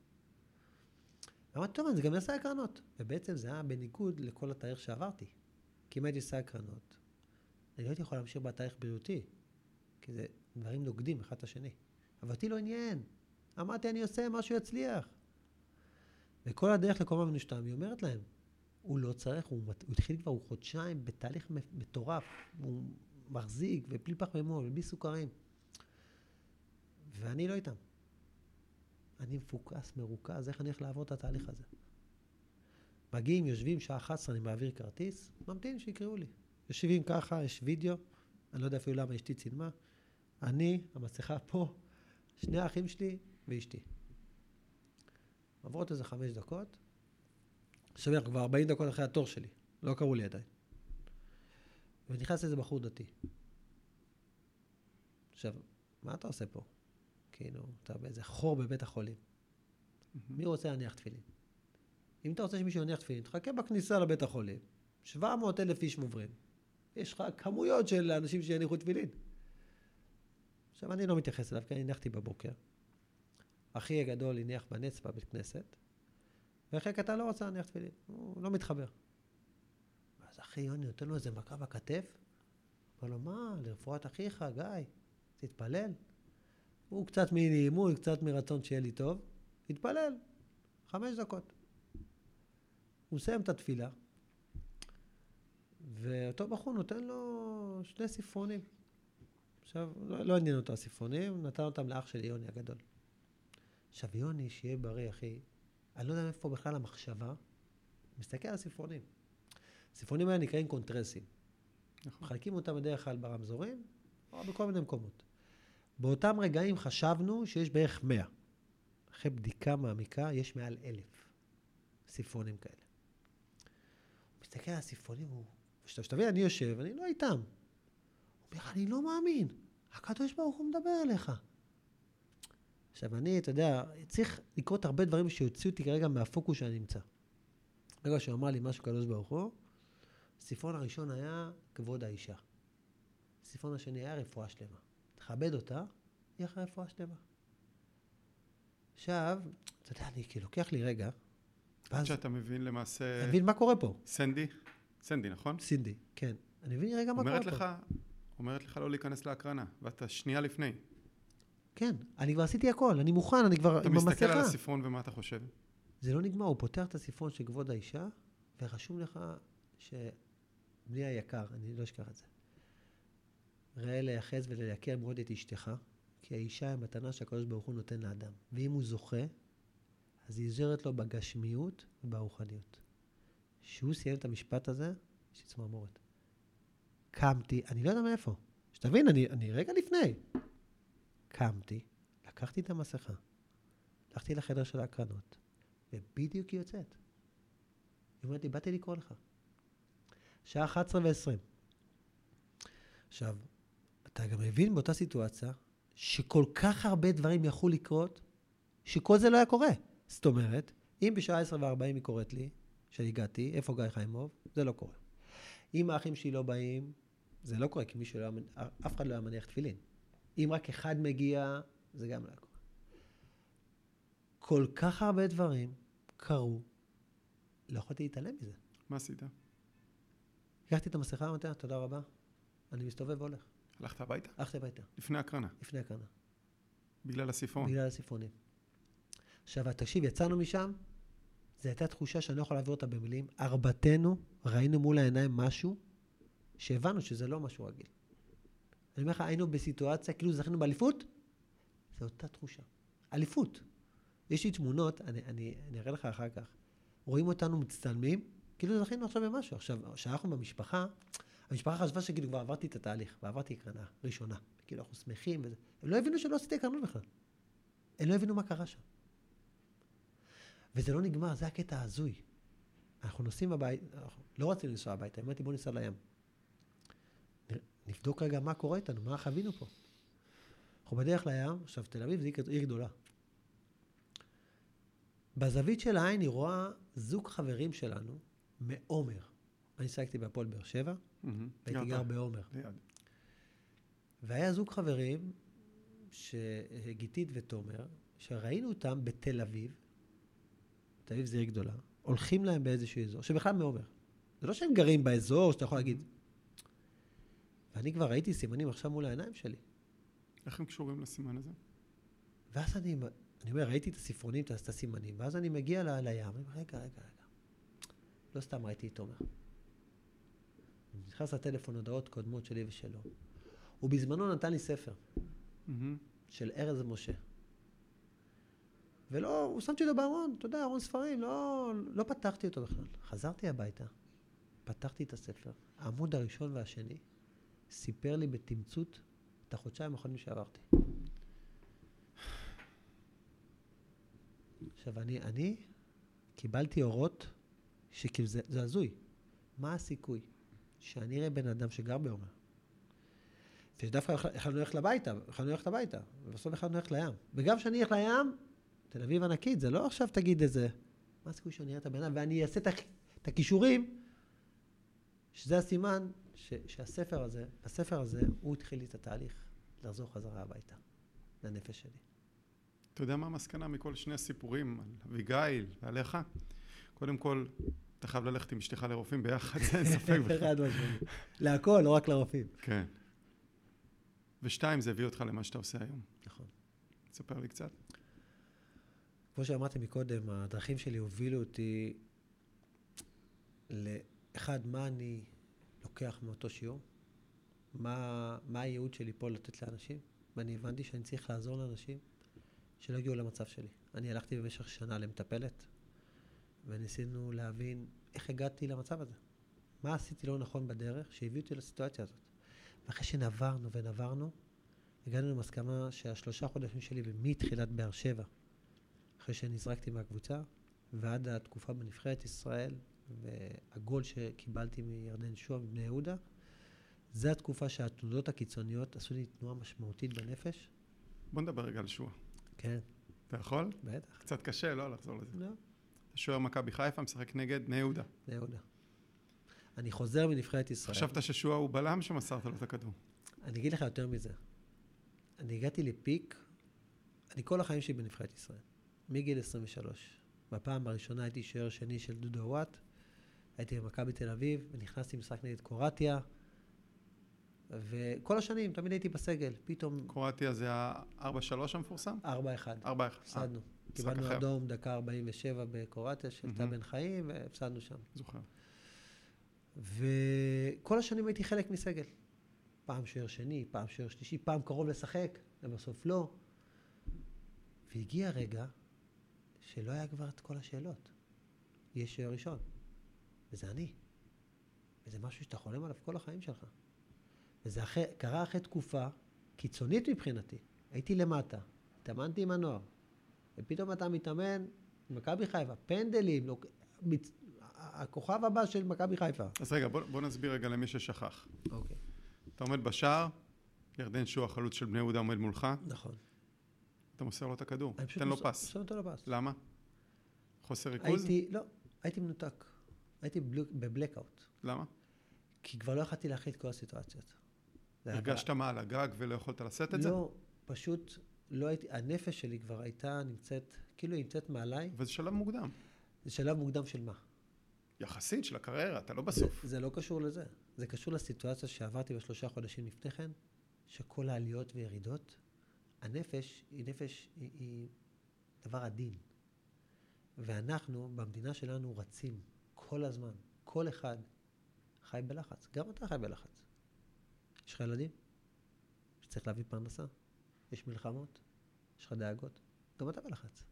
אמרתי, טוב, אני גם אעשה הקרנות. ובעצם זה היה בניגוד לכל התאריך שעברתי. כי אם הייתי עושה הקרנות, אני לא הייתי יכול להמשיך בתאריך בריאותי, כי זה דברים נוגדים אחד את השני. אבל אותי לא עניין. אמרתי, אני עושה, משהו יצליח. וכל הדרך לקומה מנושתם, היא אומרת להם, הוא לא צריך, הוא, הוא התחיל כבר, הוא חודשיים בתהליך מטורף, הוא מחזיק, ובלי פח ומול, ובלי סוכרים. ואני לא איתם. אני מפוקס, מרוכז, איך אני הולך לעבור את התהליך הזה. מגיעים, יושבים, שעה 11, אני מעביר כרטיס, ממתין שיקראו לי. יושבים ככה, יש וידאו, אני לא יודע אפילו למה אשתי צילמה. אני, המסכה פה, שני האחים שלי ואשתי. עוברות איזה חמש דקות, אנחנו כבר 40 דקות אחרי התור שלי, לא קראו לי עדיין. ונכנס איזה בחור דתי. עכשיו, מה אתה עושה פה? כאילו, אתה באיזה חור בבית החולים. מי רוצה להניח תפילין? אם אתה רוצה שמישהו יניח תפילין, תחכה בכניסה לבית החולים. 700 אלף איש עוברים. יש לך כמויות של אנשים שיניחו תפילין. עכשיו, אני לא מתייחס אליו, כי אני הנחתי בבוקר. אחי הגדול הניח בנץ בבית כנסת, ואחי הקטן לא רצה להניח תפילין, הוא לא מתחבר. אז אחי יוני נותן לו איזה מכה בכתף, אומר לו, מה, לרפואת אחיך, גיא, תתפלל. הוא קצת מאי-נעימות, קצת מרצון שיהיה לי טוב, התפלל, חמש דקות. הוא מסיים את התפילה, ואותו בחור נותן לו שני ספרונים. עכשיו, לא, לא עניין אותו הספרונים, נתן אותם לאח שלי, יוני הגדול. עכשיו, יוני, שיהיה בריא, אחי, אני לא יודע איפה בכלל המחשבה, מסתכל על הספרונים. הספרונים האלה נקראים קונטרסים. נכון. מחלקים אותם בדרך כלל ברמזורים, או בכל מיני מקומות. באותם רגעים חשבנו שיש בערך 100. אחרי בדיקה מעמיקה, יש מעל אלף ספרונים כאלה. הוא מסתכל על הספרונים, הוא... שת- שתבין, אני יושב, אני לא איתם. הוא אומר, אני לא מאמין, הקדוש ברוך הוא מדבר אליך. עכשיו, אני, אתה יודע, צריך לקרות הרבה דברים שיוציאו אותי כרגע מהפוקוס שאני נמצא. ברגע שהוא אמר לי משהו קדוש ברוך הוא, הספרון הראשון היה כבוד האישה. הספרון השני היה רפואה שלמה. תכבד אותה, יהיה לך רפואה שלמה. עכשיו, אתה יודע, אני כאילו, לוקח לי רגע, עד ואז שאתה מבין למעשה... אני מבין מה קורה פה. סנדי? סנדי, נכון? סינדי, כן. אני מבין רגע מה קורה אומרת פה. לך, אומרת לך לא להיכנס להקרנה, ואתה שנייה לפני. כן, אני כבר עשיתי הכל, אני מוכן, אני כבר אתה עם מסתכל על המסכה. הספרון ומה אתה חושב? זה לא נגמר, הוא פותח את הספרון של כבוד האישה, ורשום לך שבני היקר, אני לא אשכח את זה. ראה לייחס וליקר מאוד את אשתך, כי האישה היא המתנה שהקדוש ברוך הוא נותן לאדם. ואם הוא זוכה, אז היא עוזרת לו בגשמיות וברוחניות. כשהוא סיים את המשפט הזה, יש לי צמרמורת. קמתי, אני לא יודע מאיפה. שתבין, אני, אני רגע לפני. קמתי, לקחתי את המסכה, הלכתי לחדר של ההקרנות, ובדיוק היא יוצאת. היא אומרת לי, באתי לקרוא לך. שעה 11 ו-20. עכשיו, אתה גם מבין באותה סיטואציה, שכל כך הרבה דברים יכלו לקרות, שכל זה לא היה קורה. זאת אומרת, אם בשעה 10 ו-40 היא קוראת לי, שהגעתי, איפה גיא חיימוב? זה לא קורה. אם האחים שלי לא באים, זה לא קורה, כי מישהו לא היה, אף אחד לא היה מניח תפילין. אם רק אחד מגיע, זה גם לא היה קורה. כל כך הרבה דברים קרו, לא יכולתי להתעלם מזה. מה עשית? לקחתי את המסכה, אמרתי לה, תודה רבה, אני מסתובב והולך. הלכת הביתה? הלכתי הביתה, לפני הקרנה, לפני הקרנה, בגלל הספרון. בגלל הספרונים. עכשיו, תקשיב, יצאנו משם, זו הייתה תחושה שאני לא יכול להעביר אותה במילים. ארבעתנו ראינו מול העיניים משהו שהבנו שזה לא משהו רגיל. אני אומר לך, היינו בסיטואציה, כאילו זכינו באליפות, זו אותה תחושה. אליפות. יש לי תמונות, אני, אני, אני אראה לך אחר כך. רואים אותנו מצטלמים, כאילו זכינו עכשיו במשהו. עכשיו, כשאנחנו במשפחה, המשפחה חשבה שכאילו כבר עברתי את התהליך, ועברתי הקרנה ראשונה. כאילו, אנחנו שמחים וזה. הם לא הבינו שלא עשיתי הקרנות בכלל. הם לא הבינו מה קרה שם. וזה לא נגמר, זה הקטע ההזוי. אנחנו נוסעים הביתה, לא רצינו לנסוע הביתה, אמרתי בוא ניסע לים. נבדוק רגע מה קורה איתנו, מה חווינו פה. אנחנו בדרך לים, עכשיו תל אביב זה עיר גדולה. בזווית של העין היא רואה זוג חברים שלנו מעומר. אני שיחקתי בהפועל באר שבע, והייתי גר בעומר. והיה זוג חברים, גיתית ותומר, שראינו אותם בתל אביב, תל אביב זה עיר גדולה, הולכים להם באיזשהו אזור, שבכלל מעומר. זה לא שהם גרים באזור שאתה יכול להגיד. ואני כבר ראיתי סימנים עכשיו מול העיניים שלי. איך הם קשורים לסימן הזה? ואז אני, אני אומר, ראיתי את הספרונים, את הסימנים, ואז אני מגיע לים, אני אומר, רגע, רגע, רגע. לא סתם ראיתי את תומר. נכנס לטלפון הודעות קודמות שלי ושלו. הוא בזמנו נתן לי ספר mm-hmm. של ארז משה. ולא, הוא שמתי אותו בארון, אתה יודע, ארון ספרים, לא, לא פתחתי אותו בכלל. חזרתי הביתה, פתחתי את הספר, העמוד הראשון והשני סיפר לי בתמצות את החודשיים האחרונים שעברתי. עכשיו, אני, אני קיבלתי אורות שכאילו זה, זה הזוי. מה הסיכוי שאני אראה בן אדם שגר בעומר, ודווקא יכולנו ללכת לביתה, יכולנו ללכת הביתה, ובסוף יכולנו ללכת לים. וגם כשאני אלך לים, תל אביב ענקית, זה לא עכשיו תגיד איזה, מה הסיכוי שאני אראה את הבן אדם, ואני אעשה את הכישורים, שזה הסימן ש, שהספר הזה, הספר הזה, הוא התחיל לי את התהליך לחזור חזרה הביתה, לנפש שלי. אתה יודע מה המסקנה מכל שני הסיפורים על אביגיל ועליך? קודם כל, אתה חייב ללכת עם אשתך לרופאים ביחד, אין ספק בכלל. להכל, לא רק לרופאים. כן. ושתיים, זה הביא אותך למה שאתה עושה היום. נכון. תספר לי קצת. כמו שאמרתי מקודם, הדרכים שלי הובילו אותי לאחד, מה אני לוקח מאותו שיעור? מה, מה הייעוד שלי פה לתת לאנשים? ואני הבנתי שאני צריך לעזור לאנשים שלא הגיעו למצב שלי. אני הלכתי במשך שנה למטפלת, וניסינו להבין איך הגעתי למצב הזה. מה עשיתי לא נכון בדרך שהביא אותי לסיטואציה הזאת. ואחרי שנברנו ונברנו, הגענו למסקנה שהשלושה חודשים שלי מתחילת באר שבע, אחרי שנזרקתי מהקבוצה, ועד התקופה בנבחרת ישראל, והגול שקיבלתי מירדן שועה מבני יהודה, זו התקופה שהתנודות הקיצוניות עשו לי תנועה משמעותית בנפש. בוא נדבר רגע על שועה. כן. אתה יכול? בטח. קצת קשה, לא לחזור לזה. לא. שוער מכבי חיפה, משחק נגד בני יהודה. בני יהודה. אני חוזר מנבחרת ישראל. חשבת ששועה הוא בלם שמסרת לו את הכדור. אני אגיד לך יותר מזה. אני הגעתי לפיק, אני כל החיים שלי בנבחרת ישראל, מגיל 23. בפעם הראשונה הייתי שוער שני של דודו וואט, הייתי במכבי תל אביב, ונכנסתי למשחק נגד קורטיה, וכל השנים תמיד הייתי בסגל, פתאום... קורטיה זה ה-4-3 המפורסם? 4-1. 4-1. הפסדנו. קיבלנו אדום דקה 47 בקורטיה של טל בן חיים, והפסדנו שם. זוכר. וכל השנים הייתי חלק מסגל. פעם שוער שני, פעם שוער שלישי, פעם קרוב לשחק, ובסוף לא. והגיע רגע שלא היה כבר את כל השאלות. יש שוער ראשון, וזה אני. וזה משהו שאתה חולם עליו כל החיים שלך. וזה אחרי, קרה אחרי תקופה קיצונית מבחינתי. הייתי למטה, התאמנתי עם הנוער, ופתאום אתה מתאמן במכבי חיפה, פנדלים, לא, מצ... הכוכב הבא של מכבי חיפה. אז רגע, בוא, בוא נסביר רגע למי ששכח. אוקיי. אתה עומד בשער, ירדן שועה, חלוץ של בני יהודה, עומד מולך. נכון. אתה מוסר לו את הכדור, תן לו פס. אני נותן לו פס. למה? חוסר ריכוז? הייתי, לא, הייתי מנותק. הייתי בבלקאוט. למה? כי כבר לא יכולתי להכיל את כל הסיטואציות. הרגשת מה, על הגג ולא יכולת לשאת את לא, זה? לא, פשוט לא הייתי, הנפש שלי כבר הייתה נמצאת, כאילו היא נמצאת מעליי. וזה שלב מוקדם. זה שלב מוקדם של מה? יחסית של הקריירה, אתה לא בסוף. זה, זה לא קשור לזה. זה קשור לסיטואציה שעברתי בשלושה חודשים לפני כן, שכל העליות וירידות, הנפש היא נפש, היא, היא דבר עדין. ואנחנו, במדינה שלנו, רצים כל הזמן. כל אחד חי בלחץ. גם אתה חי בלחץ. יש לך ילדים שצריך להביא פרנסה. יש מלחמות, יש לך דאגות. גם אתה בלחץ.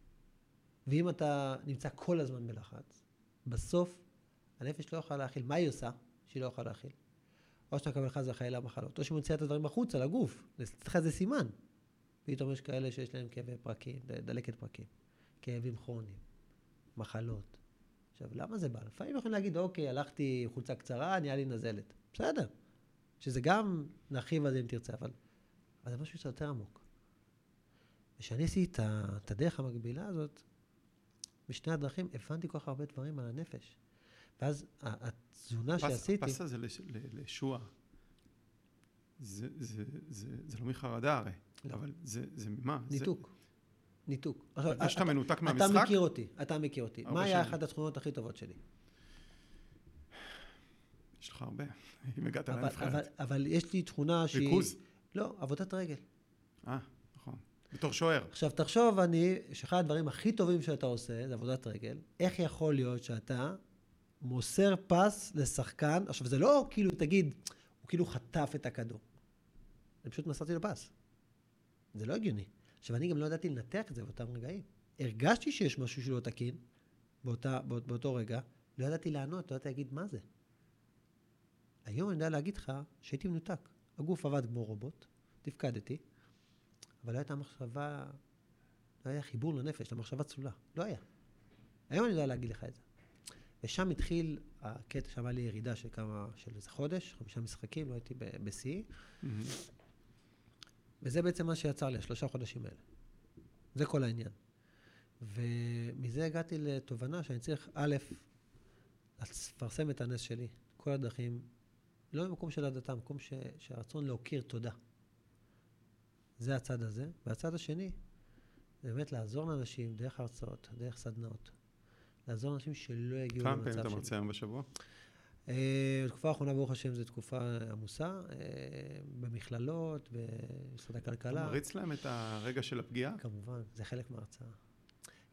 ואם אתה נמצא כל הזמן בלחץ, בסוף הנפש לא יכולה להכיל. מה היא עושה שהיא לא יכולה להכיל? או שאתה מקבל חס וחלילה מחלות, או שמוציאה את הדברים החוצה לגוף, לתת לך איזה סימן. פתאום יש כאלה שיש להם כאבי פרקים, דלקת פרקים, כאבים כרוניים, מחלות. עכשיו, למה זה בא? לפעמים יכולים להגיד, אוקיי, הלכתי חולצה קצרה, נהיה לי נזלת. בסדר. שזה גם, נרחיב על זה אם תרצה, אבל, אבל זה משהו קצת יותר עמוק. וכשאני עשיתי את הדרך המקבילה הזאת, בשני הדרכים הבנתי כל כך הרבה דברים על הנפש. ואז התזונה פס, שעשיתי... פסטה זה לש, לשוע. זה, זה, זה, זה לא מחרדה הרי, לא. אבל זה, זה ממה? ניתוק. זה... ניתוק. עכשיו, זה שאתה אתה, מנותק מהמשחק? אתה מכיר אותי, אתה מכיר אותי. מה היה אחת התכונות הכי טובות שלי? יש לך הרבה, אם הגעת אבל, לנבחרת. אבל, אבל יש לי תכונה שהיא... ריכוז? לא, עבודת רגל. אה. בתור שוער. עכשיו, תחשוב, אני, שאחד הדברים הכי טובים שאתה עושה זה עבודת רגל. איך יכול להיות שאתה מוסר פס לשחקן, עכשיו, זה לא כאילו, תגיד, הוא כאילו חטף את הכדור. אני פשוט מסרתי לו פס. זה לא הגיוני. עכשיו, אני גם לא ידעתי לנתח את זה באותם רגעים. הרגשתי שיש משהו שלא תקין באותה, באות, באותו רגע, לא ידעתי לענות, לא ידעתי להגיד מה זה. היום אני יודע להגיד לך שהייתי מנותק. הגוף עבד כמו רובוט, תפקדתי, אבל לא הייתה מחשבה, לא היה חיבור לנפש, למחשבה צלולה. לא היה. היום אני יודע להגיד לך את זה. ושם התחיל הקטע, שם לי ירידה של כמה, של איזה חודש, חמישה משחקים, לא הייתי בשיא. Mm-hmm. וזה בעצם מה שיצר לי, השלושה חודשים האלה. זה כל העניין. ומזה הגעתי לתובנה שאני צריך, א', לפרסם את הנס שלי, כל הדרכים, לא במקום של הדתה, מקום ש, שהרצון להוקיר תודה. זה הצד הזה. והצד השני, זה באמת לעזור לאנשים דרך הרצאות, דרך סדנאות. לעזור לאנשים שלא יגיעו למצב שלי. כמה פעמים אתה מרצה היום בשבוע? בתקופה האחרונה, ברוך השם, זו תקופה עמוסה, במכללות, במשרד הכלכלה. אתה מריץ להם את הרגע של הפגיעה? כמובן, זה חלק מההרצאה.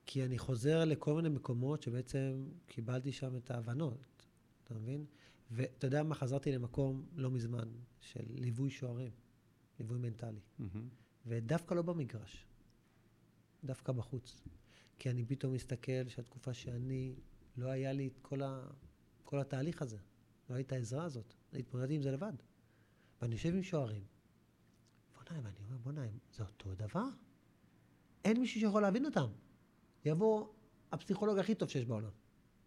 כי אני חוזר לכל מיני מקומות שבעצם קיבלתי שם את ההבנות, אתה מבין? ואתה יודע מה, חזרתי למקום לא מזמן, של ליווי שוערים, ליווי מנטלי. Mm-hmm. ודווקא לא במגרש, דווקא בחוץ. כי אני פתאום מסתכל שהתקופה שאני, לא היה לי את כל, ה, כל התהליך הזה, לא הייתה העזרה הזאת, התמודדתי עם זה לבד. ואני יושב עם שוערים, בוא'נה, ואני אומר, בוא'נה, זה אותו דבר? אין מישהו שיכול להבין אותם. יבוא הפסיכולוג הכי טוב שיש בעולם.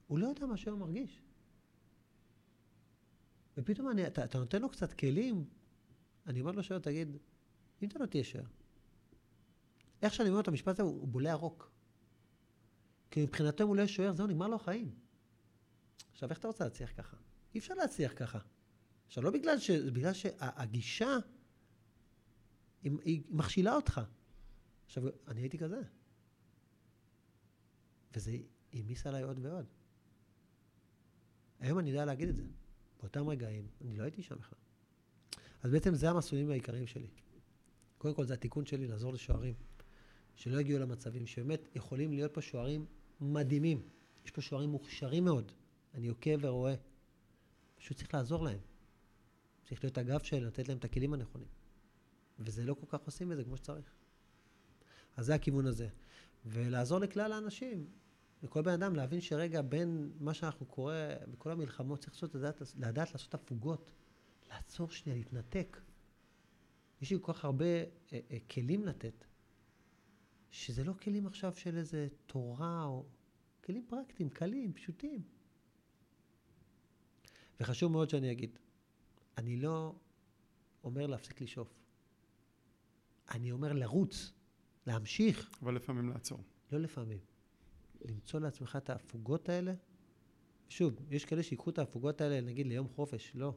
הוא לא יודע מה שהוא מרגיש. ופתאום אני, אתה, אתה נותן לו קצת כלים, אני אומר לו שוער, תגיד, אם אתה לא תהיה שוער, איך שאני אומר את המשפט הזה, הוא, בולע רוק. כי מבחינתו אם הוא לא יהיה שוער, זהו, נגמר לו החיים. עכשיו, איך אתה רוצה להצליח ככה? אי אפשר להצליח ככה. עכשיו, לא בגלל ש... בגלל שהגישה, היא מכשילה אותך. עכשיו, אני הייתי כזה. וזה העמיס עליי עוד ועוד. היום אני יודע להגיד את זה. באותם רגעים, אני לא הייתי שם בכלל. אז בעצם זה המסלולים העיקריים שלי. קודם כל זה התיקון שלי לעזור לשוערים, שלא יגיעו למצבים, שבאמת יכולים להיות פה שוערים מדהימים. יש פה שוערים מוכשרים מאוד, אני עוקב ורואה. פשוט צריך לעזור להם. צריך להיות הגב שלהם, לתת להם את הכלים הנכונים. וזה לא כל כך עושים את זה כמו שצריך. אז זה הכיוון הזה. ולעזור לכלל האנשים, לכל בן אדם להבין שרגע בין מה שאנחנו קורא, בכל המלחמות, צריך לעשות, לדעת, לדעת לעשות הפוגות, לעצור שנייה, להתנתק. יש לי כל כך הרבה אה, אה, כלים לתת, שזה לא כלים עכשיו של איזה תורה או... כלים פרקטיים, קלים, פשוטים. וחשוב מאוד שאני אגיד, אני לא אומר להפסיק לשאוף. אני אומר לרוץ, להמשיך. אבל לפעמים לעצור. לא לפעמים. למצוא לעצמך את ההפוגות האלה. שוב, יש כאלה שיקחו את ההפוגות האלה, נגיד, ליום חופש. לא.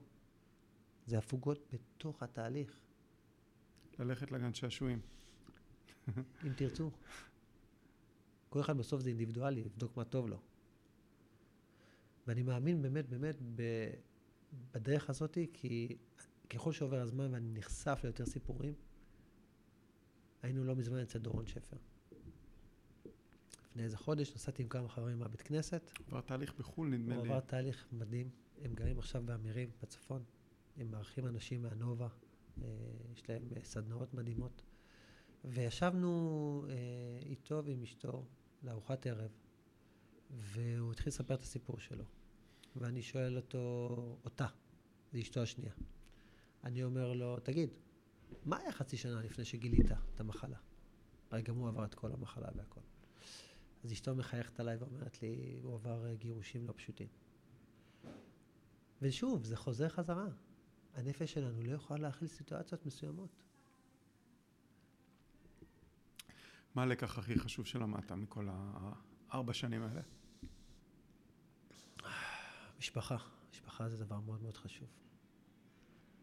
זה הפוגות בתוך התהליך. ללכת לגן שעשועים. אם תרצו. כל אחד בסוף זה אינדיבידואלי, לבדוק מה טוב לו. ואני מאמין באמת, באמת, ב, בדרך הזאת, כי ככל שעובר הזמן ואני נחשף ליותר סיפורים, היינו לא מזמן אצל דורון שפר. לפני איזה חודש נסעתי עם כמה חברים מהבית כנסת. עבר תהליך בחו"ל, נדמה לי. הוא עבר תהליך מדהים. הם גרים עכשיו באמירים, בצפון. הם מארחים אנשים מהנובה. אה, יש להם אה, סדנאות מדהימות. וישבנו אה, איתו ועם אשתו לארוחת ערב, והוא התחיל לספר את הסיפור שלו. ואני שואל אותו, אותה, זו אשתו השנייה. אני אומר לו, תגיד, מה היה חצי שנה לפני שגילית את המחלה? הרי גם הוא עבר את כל המחלה והכל. אז אשתו מחייכת עליי ואומרת לי, הוא עבר אה, גירושים לא פשוטים. ושוב, זה חוזר חזרה. הנפש שלנו לא יכולה להכיל סיטואציות מסוימות. מה הלקח הכי חשוב שלמדת מכל הארבע שנים האלה? משפחה. משפחה זה דבר מאוד מאוד חשוב.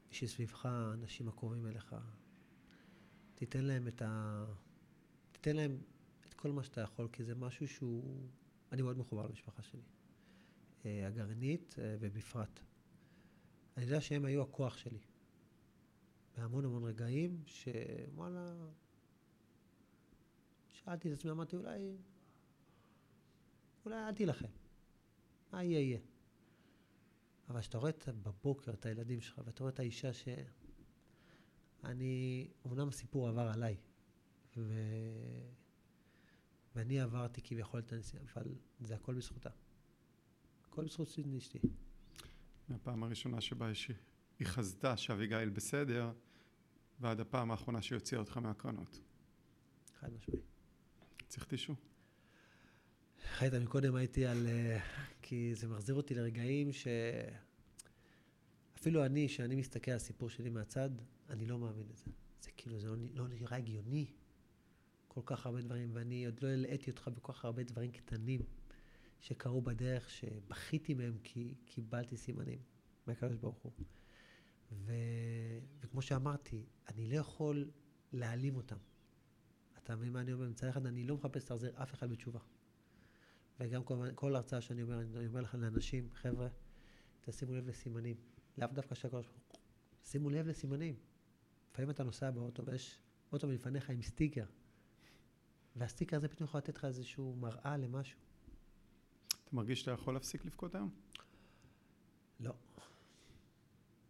מי שסביבך, האנשים הקרובים אליך, תיתן להם את ה... תיתן להם את כל מה שאתה יכול, כי זה משהו שהוא... אני מאוד מחובר למשפחה שלי. אה, הגרעינית אה, ובפרט. אני יודע שהם היו הכוח שלי. בהמון המון רגעים שוואלה, שאלתי את עצמי, אמרתי, אולי, אולי אל תילחם. מה יהיה, יהיה. אבל כשאתה רואה בבוקר את הילדים שלך, ואתה רואה את האישה ש... אני, אמנם הסיפור עבר עליי, ו... ואני עברתי כביכול את הנסיעה, אבל זה הכל בזכותה. הכל בזכות אשתי. מהפעם הראשונה שבה היא חזתה שאביגיל בסדר, ועד הפעם האחרונה שהיא הוציאה אותך מהקרנות. חד משמעי. צריך טישו. חיית, מקודם הייתי על... אה, כי זה מחזיר אותי לרגעים ש... אפילו אני, שאני מסתכל על הסיפור שלי מהצד, אני לא מאמין לזה. זה כאילו, זה לא, לא נראה הגיוני. כל כך הרבה דברים, ואני עוד לא הלאיתי אותך בכל כך הרבה דברים קטנים שקרו בדרך, שבכיתי מהם כי קיבלתי סימנים מהקדוש ברוך הוא. ו... וכמו שאמרתי, אני לא יכול להעלים אותם. אתה מבין מה אני אומר? מצד אחד, אני לא מחפש להחזיר אף אחד בתשובה. וגם כל, כל הרצאה שאני אומר, אני אומר לך לאנשים, חבר'ה, תשימו לב לסימנים. לאו דווקא של הקדוש ברוך הוא. שימו לב לסימנים. לפעמים אתה נוסע באוטו ויש אוטו מלפניך עם סטיקר, והסטיקר הזה פתאום יכול לתת לך איזושהי מראה למשהו. מרגיש שאתה יכול להפסיק לבכות היום? לא.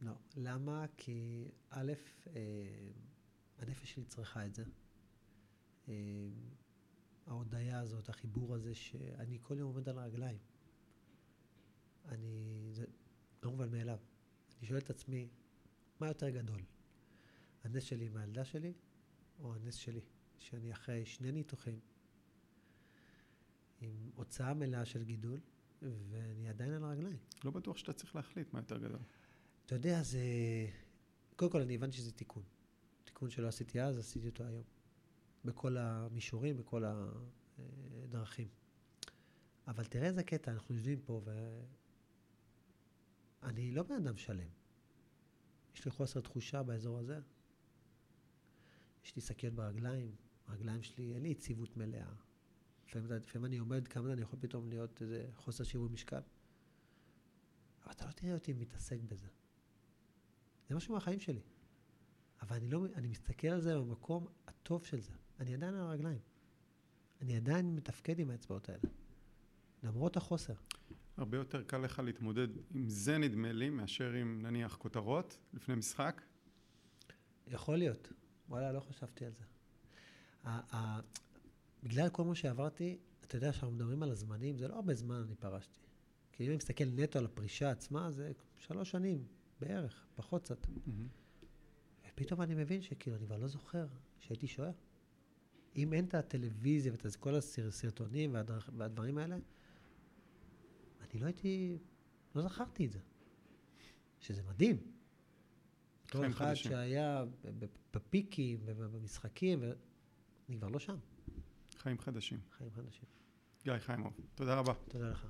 לא. למה? כי א', אה, הנפש שלי צריכה את זה. אה, ההודיה הזאת, החיבור הזה, שאני כל יום עומד על הרגליים. אני, זה לא מובן מאליו. אני שואל את עצמי, מה יותר גדול? הנס שלי עם הילדה שלי, או הנס שלי, שאני אחרי שני ניתוחים, עם הוצאה מלאה של גידול, ואני עדיין על הרגליים. לא בטוח שאתה צריך להחליט מה יותר גדול. אתה יודע, זה... קודם כל, אני הבנתי שזה תיקון. תיקון שלא עשיתי אז, עשיתי אותו היום. בכל המישורים, בכל הדרכים. אבל תראה איזה קטע, אנחנו יושבים פה ואני לא בן אדם שלם. יש לי חוסר תחושה באזור הזה. יש לי שקיות ברגליים, הרגליים שלי, אין לי יציבות מלאה. לפעמים, אני עומד כמה אני יכול פתאום להיות איזה חוסר שיווי משקל. אבל אתה לא תראה אותי מתעסק בזה. זה משהו מהחיים שלי. אבל אני לא, אני מסתכל על זה במקום הטוב של זה. אני עדיין על הרגליים. אני עדיין מתפקד עם האצבעות האלה, למרות החוסר. הרבה יותר קל לך להתמודד עם זה נדמה לי, מאשר עם נניח כותרות לפני משחק? יכול להיות. וואלה, לא חשבתי על זה. בגלל כל מה שעברתי, אתה יודע שאנחנו מדברים על הזמנים, זה לא הרבה זמן אני פרשתי. כי אם אני מסתכל נטו על הפרישה עצמה, זה שלוש שנים בערך, פחות קצת. Mm-hmm. ופתאום אני מבין שכאילו, אני כבר לא זוכר שהייתי שוער. אם אין את הטלוויזיה ואת כל הסרטונים והדברים האלה, אני לא הייתי, לא זכרתי את זה. שזה מדהים. אותו אחד חדשים. שהיה בפיקים ובמשחקים, ואני כבר לא שם. חיים חדשים. חיים חדשים. גיא חיימוב, תודה רבה. תודה לך.